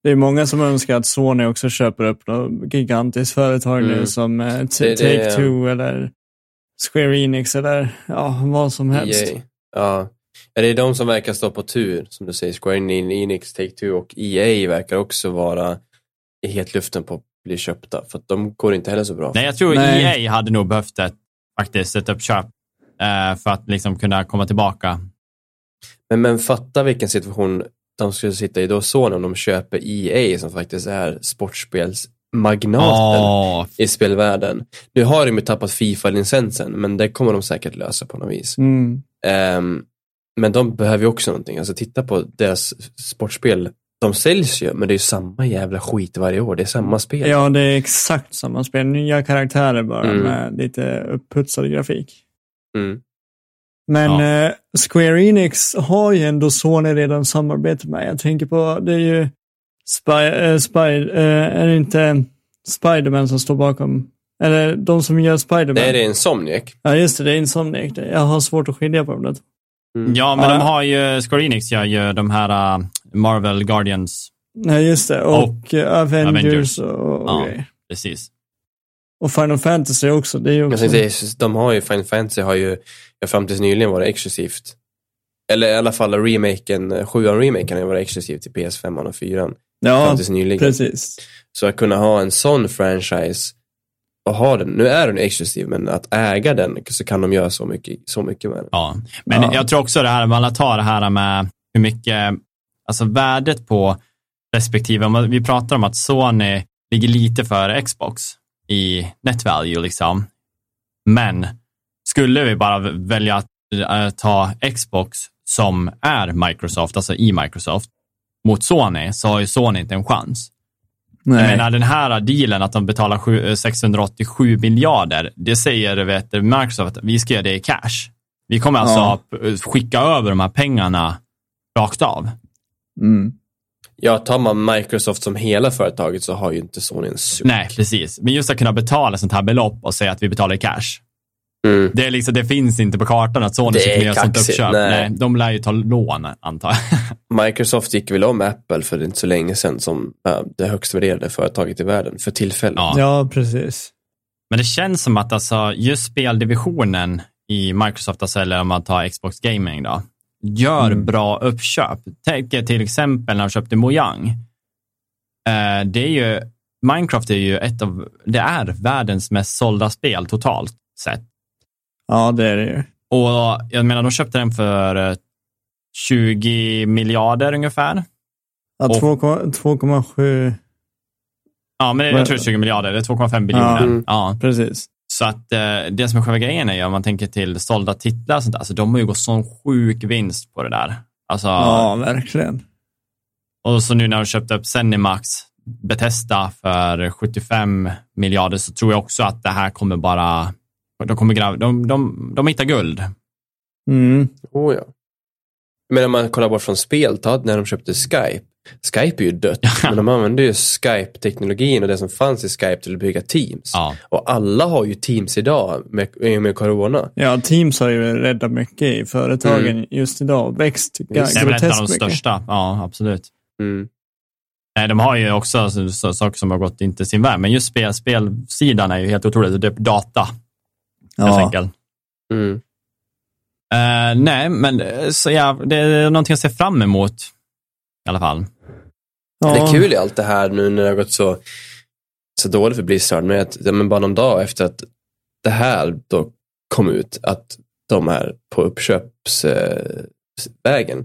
Det är många som önskar att Sony också köper upp något gigantiskt företag nu Mm. som eh, Take-Two eller Square Enix eller ja, vad som helst. EA. Ja. Ja, det är de som verkar stå på tur, som du säger. Square Enix, Take-Two och EA verkar också vara i hetluften på att bli köpta. För att de går inte heller så bra. nej, jag tror Nej. EA hade nog behövt ett, faktiskt ett uppköp eh, för att liksom kunna komma tillbaka. Men, men fatta vilken situation de skulle sitta i då Sony om de köper EA som faktiskt är sportspelsmagnaten Åh, i spelvärlden. Nu har de ju tappat Fifa-licensen, men det kommer de säkert lösa på något vis. Mm. Ehm, men de behöver ju också någonting. Alltså titta på deras sportspel. De säljs ju, men det är ju samma jävla skit varje år. Det är samma spel. Ja, det är exakt samma spel. Nya karaktärer bara Mm. med lite upputsad grafik. Mm. Men Ja. eh, Square Enix har ju ändå Sony redan samarbetat med. Jag tänker på, det är ju Spy, eh, Spy, eh, är det inte Spiderman som står bakom? Eller de som gör Spiderman? Det är det Insomniac. Ja, just det, det är Insomniac. Jag har svårt att skilja på dem. Mm. Ja, men Ja. de har ju, Square Enix gör ju de här uh, Marvel Guardians, Nej, just det. Och, eh, Avengers, Avengers. och, och Ja. grejer. precis. Och Final Fantasy också. Det är ju också... tänkte, de har ju, Final Fantasy har ju fram tills nyligen varit exklusivt. Eller i alla fall remaken, sjuan remaken har ju varit exklusiv till PS5 och 4 fram ja, tills nyligen. precis. Så att kunna ha en sån franchise och ha den, nu är den exklusiv, men att äga den så kan de göra så mycket, så mycket med den. Ja, men Ja. jag tror också det här, man tar det här med hur mycket, alltså värdet på respektive, om vi pratar om att Sony ligger lite före Xbox i net value liksom. Men skulle vi bara välja att eh, ta Xbox som är Microsoft, alltså i Microsoft, mot Sony, så har ju Sony inte en chans. Jag Nej. menar den här dealen att de betalar sju- eh, 687 miljarder, det säger vet, Microsoft att vi ska göra det i cash. Vi kommer alltså Ja. p- skicka över de här pengarna rakt av. Mm. Ja, tar man Microsoft som hela företaget så har ju inte Sony en suck. Nej, precis. Men just att kunna betala sånt här belopp och säga att vi betalar i cash. Mm. Det, är liksom, det finns inte på kartan att Sony kunna göra sånt uppköp. nej. Nej. de lär ju ta lån, antar jag. (laughs) Microsoft gick väl om Apple för inte så länge sedan som det högst värderade företaget i världen för tillfället. Ja. Ja, precis. Men det känns som att alltså, just speldivisionen i Microsoft, alltså, eller om man tar Xbox Gaming då, gör Mm. bra uppköp. Tänk till exempel när de köpte Mojang. Eh, det är ju, Minecraft är ju ett av, det är världens mest sålda spel totalt sett. Ja, det är det ju. Och jag menar, de köpte den för eh, 20 miljarder ungefär. Ja, Och- 2,- 2,7 Ja, men jag Men- tror 20 miljarder, det är 2,5 biljoner. Mm. Ja. precis. Så att eh, det som är själva grejen är ju, om man tänker till sålda titlar och sånt där, alltså de har ju gått sån sjuk vinst på det där. Alltså, Ja, verkligen. och så nu när de köpte upp Zenimax, Bethesda för 75 miljarder, så tror jag också att det här kommer bara, de kommer gräva, de, de, de hittar guld. Mm. Oh, ja. Men om man kollar bort från spel, ta när de köpte Skype. Skype är ju dött, (laughs) men de använde ju Skype-teknologin och det som fanns i Skype till att bygga Teams. Ja, Och alla har ju Teams idag med, med Corona. Ja, Teams har ju räddat mycket i företagen just idag växt Visst. det är väl ett av de groteskt mycket. största. Ja, absolut. Mm. Nej, de har ju också så, så, saker som har gått inte sin väg, men just spel, spelsidan är ju helt otroligt. Det helt Ja, enkelt. Mm. Uh, nej, men så ja, det är någonting att se fram emot i alla fall. Ja. Det är kul i allt det här nu när det har gått så, så dåligt för Blizzard, men, att, men bara någon dag efter att det här då kom ut, att de är på uppköpsvägen, uh,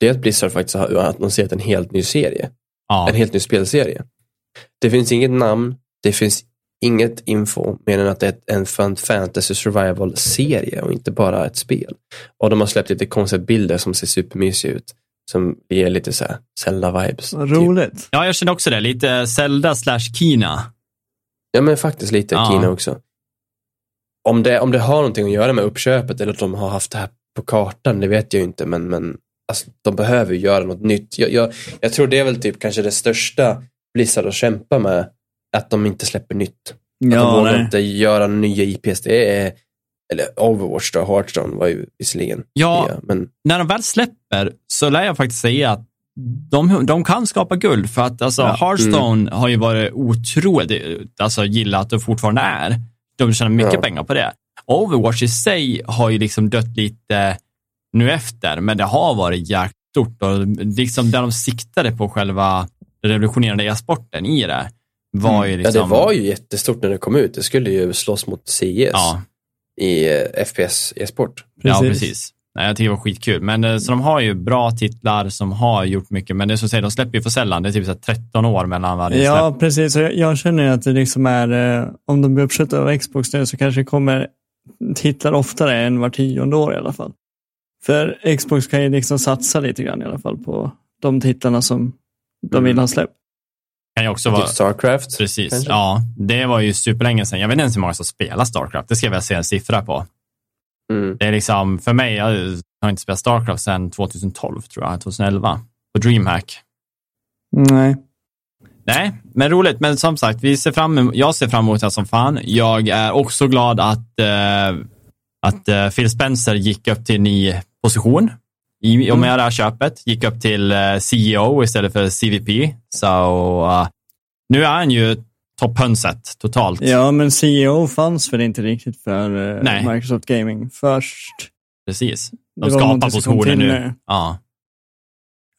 det är att Blizzard faktiskt har annonserat en helt ny serie. Ja. En helt ny spelserie. Det finns inget namn, det finns inget info mer än att det är en fantasy survival-serie och inte bara ett spel. Och de har släppt lite konceptbilder som ser supermysiga ut. Som ger lite så Zelda-vibes. Roligt. Typ. Ja, jag känner också det. Lite Zelda slash Kina. Ja, men faktiskt lite ja. Kina också. Om det, om det har någonting att göra med uppköpet eller att de har haft det här på kartan, det vet jag ju inte, men, men alltså, de behöver göra något nytt. Jag, jag, jag tror det är väl typ kanske det största Blizzard att kämpa med att de inte släpper nytt. Ja, att de vågar inte göra nya IPs. Det är, eller Overwatch då, Hearthstone var ju visserligen Ja, nya, men... när de väl släpper så lär jag faktiskt säga att de, de kan skapa guld för att alltså, ja. Hearthstone mm. har ju varit otroligt alltså, gillat och fortfarande är. De tjänar mycket ja. pengar på det. Overwatch i sig har ju liksom dött lite nu efter, men det har varit jäkligt stort och liksom där de siktade på själva revolutionerande e-sporten i det var ju liksom... Ja, det var ju jättestort när det kom ut. Det skulle ju slåss mot CS ja. i eh, FPS e-sport. Ja, precis. Nej, jag tycker det var skitkul. Men, eh, så de har ju bra titlar som har gjort mycket, men det är som säger, de släpper ju för sällan. Det är typ så 13 år mellan varje Ja, släpp. precis. Jag, jag känner att det liksom är, eh, om de blir uppköpta av Xbox nu så kanske det kommer titlar oftare än var tionde år i alla fall. För Xbox kan ju liksom satsa lite grann i alla fall på de titlarna som de vill ha släppt. Kan ju också vara... Typ Starcraft? Precis. Kanske? Ja, det var ju superlänge sedan. Jag vet inte ens hur många som spelar Starcraft. Det ska jag väl se en siffra på. Mm. Det är liksom, för mig, jag har inte spelat Starcraft sedan 2012, tror jag, 2011, på DreamHack. Nej. Nej, men roligt. Men som sagt, vi ser fram emot, jag ser fram emot det som fan. Jag är också glad att, uh, att uh, Phil Spencer gick upp till ny position i och med mm. det här köpet. Gick upp till uh, CEO istället för CVP. Så nu är han ju topphönset totalt. Ja, men CEO fanns väl inte riktigt för uh, Microsoft Gaming först. Precis. De skapar positionen nu. Ja.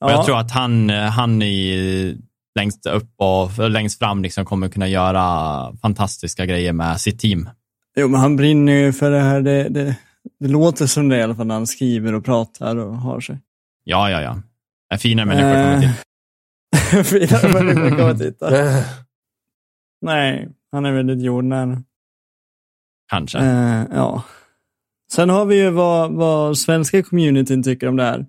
Och ja. jag tror att han, han i, längst upp och längst fram liksom kommer kunna göra fantastiska grejer med sitt team. Jo, men han brinner ju för det här. Det, det, det låter som det i alla fall när han skriver och pratar och har sig. Ja, ja, ja. En finare människa kommer till. (laughs) finare människa kommer titta. Nej, han är väldigt jordnära. Kanske. Uh, ja. Sen har vi ju vad, vad svenska communityn tycker om det här.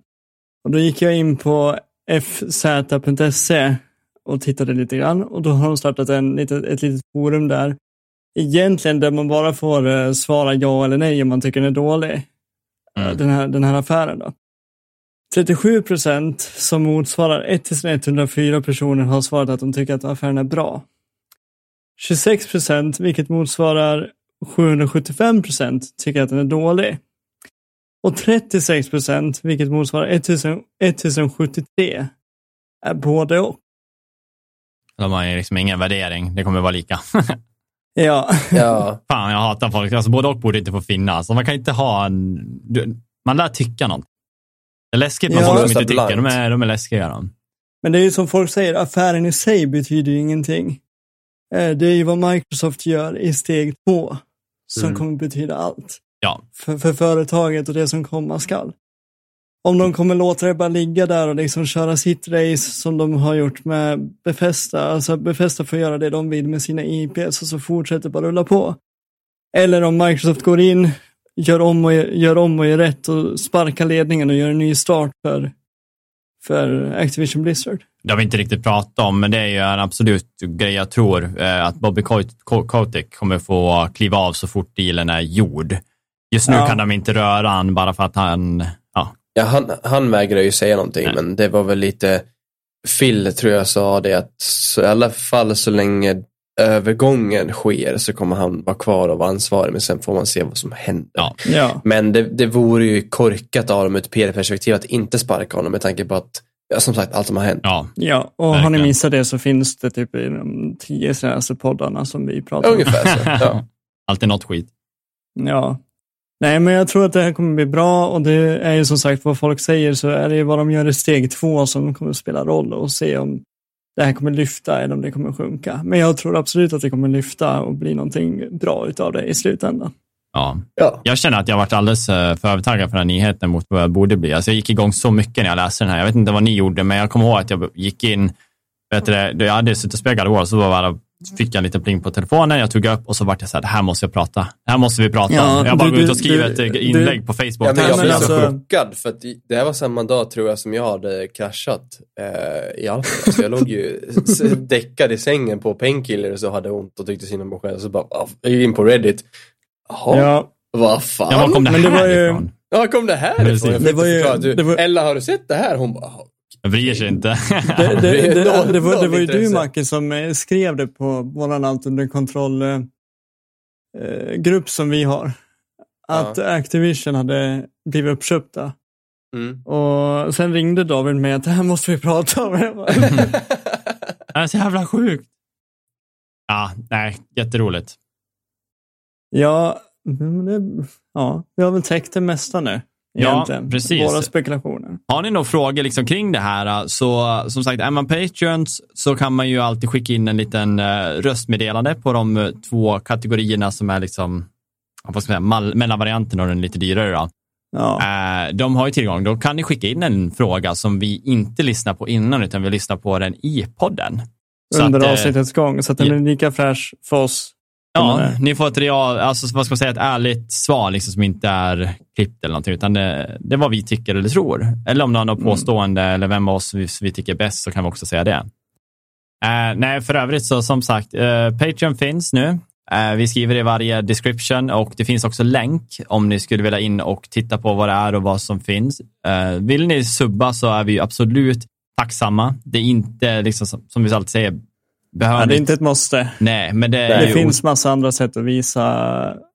Och då gick jag in på fz.se och tittade lite grann och då har de startat en, ett litet forum där. Egentligen där man bara får uh, svara ja eller nej om man tycker den är dålig. Mm. Den, här, den här affären då. 37 procent som motsvarar 1104 personer har svarat att de tycker att affären är bra. 26 procent, vilket motsvarar 775 procent, tycker att den är dålig. Och 36 procent, vilket motsvarar 1073, är både och. De har ju liksom ingen värdering, det kommer vara lika. (laughs) ja. ja. (laughs) Fan, jag hatar folk. Alltså, både och borde inte få finnas. Man kan inte ha en... Man lär tycka något. Det är läskigt med ja. folk som inte tycker. De är, de är läskiga. De. Men det är ju som folk säger, affären i sig betyder ju ingenting. Eh, det är ju vad Microsoft gör i steg två som mm. kommer betyda allt. Ja. För, för företaget och det som komma skall. Om de kommer låta det bara ligga där och liksom köra sitt race som de har gjort med Befesta, alltså Befesta får göra det de vill med sina IPs och så fortsätter bara rulla på. Eller om Microsoft går in, gör om och gör, om och gör rätt och sparkar ledningen och gör en ny start för, för Activision Blizzard. Det har vi inte riktigt pratat om, men det är ju en absolut grej jag tror eh, att Bobby Kotick kommer få kliva av så fort dealen är gjord. Just nu ja. kan de inte röra han bara för att han... Ja, han, han vägrar ju säga någonting, Nej. men det var väl lite... Phil tror jag sa det att så, i alla fall så länge övergången sker så kommer han vara kvar och vara ansvarig, men sen får man se vad som händer. Ja. Ja. Men det, det vore ju korkat av dem ur ett PR-perspektiv att inte sparka honom med tanke på att Ja, som sagt, allt som har hänt. Ja, ja och verkligen. har ni missat det så finns det typ i de tio senaste poddarna som vi pratar om. Ungefär så. (laughs) Ja. Alltid något skit. Ja. Nej, men jag tror att det här kommer bli bra och det är ju som sagt vad folk säger så är det ju vad de gör i steg två som kommer att spela roll och se om det här kommer lyfta eller om det kommer sjunka. Men jag tror absolut att det kommer lyfta och bli någonting bra utav det i slutändan. Ja. Ja. Jag känner att jag varit alldeles eh, för övertaggad för den här nyheten mot vad jag borde bli. Alltså jag gick igång så mycket när jag läste den här. Jag vet inte vad ni gjorde, men jag kommer ihåg att jag gick in, vet du, det, jag hade suttit och spelat War, så bara fick jag en liten pling på telefonen, jag tog upp och så vart jag så här, det här måste jag prata. Det här måste vi prata Ja. Jag bara du- går ut du- och skriver du- ett du- inlägg på Facebook. Ja, men jag blev så alltså- chockad för att det här var samma dag tror jag som jag hade kraschat eh, i Alperna. Så jag låg ju däckad i sängen på painkillers och hade ont och tyckte synd om mig själv. Så bara, ah, jag gick in på Reddit. Jaha, Ja, vad fan? Ja, var kom det Men det här var ju- ifrån? Ja, kom det här ifrån? Jag Det var ju- förklara. Du, det var- Ella, har du sett det här? Hon bara, "Ah, Jag bryr sig inte. det, det, det, det, Noll- det, var, det var ju du. Macke som eh, skrev det på under kontroll eh, eh, som vi har. Att Activision hade blivit uppköpta. mm. Och sen ringde David med att det här måste vi prata om. (laughs) Det är så jävla sjukt. Ja, nej, jätteroligt. ja, det, ja, vi har väl täckt det mesta nu. Ja, Egentligen. precis. Våra spekulationer. Har ni några frågor liksom kring det här, så som sagt, är man Patreons så kan man ju alltid skicka in en liten uh, röstmeddelande på de eh, två kategorierna som är liksom, vad ska man säga, mellanvarianten och den lite dyrare. Då. Ja. De har ju tillgång, då kan ni skicka in en fråga som vi inte lyssnar på innan, utan vi lyssnar på den i podden. Under att, avsnittets gång. Så att den är lika fräsch för oss. Ja, ni får ett real, alltså vad ska man säga, ett ärligt svar liksom, som inte är klippt eller någonting, utan det, det är vad vi tycker eller tror. Eller om någon har Mm. påstående eller vem av oss vi, vi tycker är bäst så kan vi också säga det. Eh, nej, för övrigt så som sagt, uh, Patreon finns nu. Eh, vi skriver i varje description och det finns också länk om ni skulle vilja in och titta på vad det är och vad som finns. Vill ni subba så är vi absolut tacksamma. Det är inte, liksom, som, som vi alltid säger, Ja, behövligt. det är inte ett måste. Nej, men det, är Det ju finns massa andra sätt att visa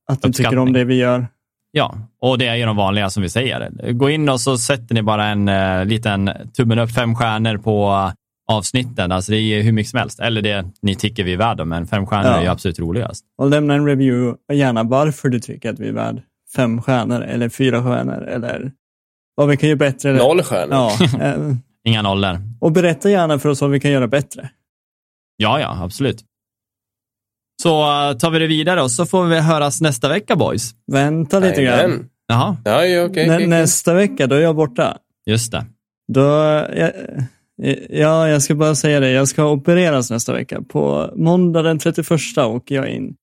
att du tycker om det vi gör. Ja, och det är ju de vanliga som vi säger. Gå in och så sätter ni bara en uh, liten tummen upp, fem stjärnor på avsnitten. Alltså det är hur mycket som helst. Eller det ni tycker vi är värda, men fem stjärnor Ja. är ju absolut roligast. Och lämna en review, och gärna varför du tycker att vi är värd fem stjärnor eller fyra stjärnor eller vad vi kan göra bättre. Noll stjärnor. ja, eh, (laughs) Inga nollor. och berätta gärna för oss vad vi kan göra bättre. Ja, ja, absolut. Så uh, tar vi det vidare och så får vi höras nästa vecka, boys. Vänta lite grann. Jajamän. Jaha, Ja. Nä, okej, okej. Nästa vecka, då är jag borta. just det. Då, ja, ja, jag ska bara säga det. Jag ska opereras nästa vecka. På måndag den 31 åker jag in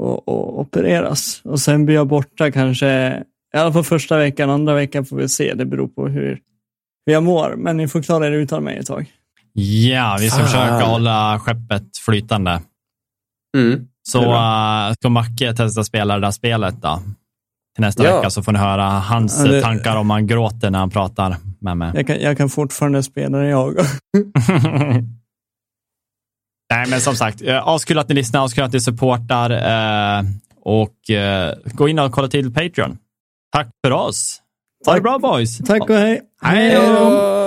och, och opereras. Och sen blir jag borta kanske, i alla fall första veckan, andra veckan får vi se. Det beror på hur, hur jag mår. Men ni får klara er utan mig ett tag. Ja, vi ska Fan. försöka hålla skeppet flytande. Mm. Så uh, ska Macke testa spela det där spelet då? Till nästa Ja. vecka så får ni höra hans Ja, det- tankar om han gråter när han pratar med mig. Jag kan, jag kan fortfarande spela det jag. (laughs) Nej, men som sagt, eh, askul att ni lyssnar, askul att ni supportar eh, och eh, gå in och kolla till Patreon. Tack för oss. Ha det Tack. bra boys. Tack och hej. Hej då!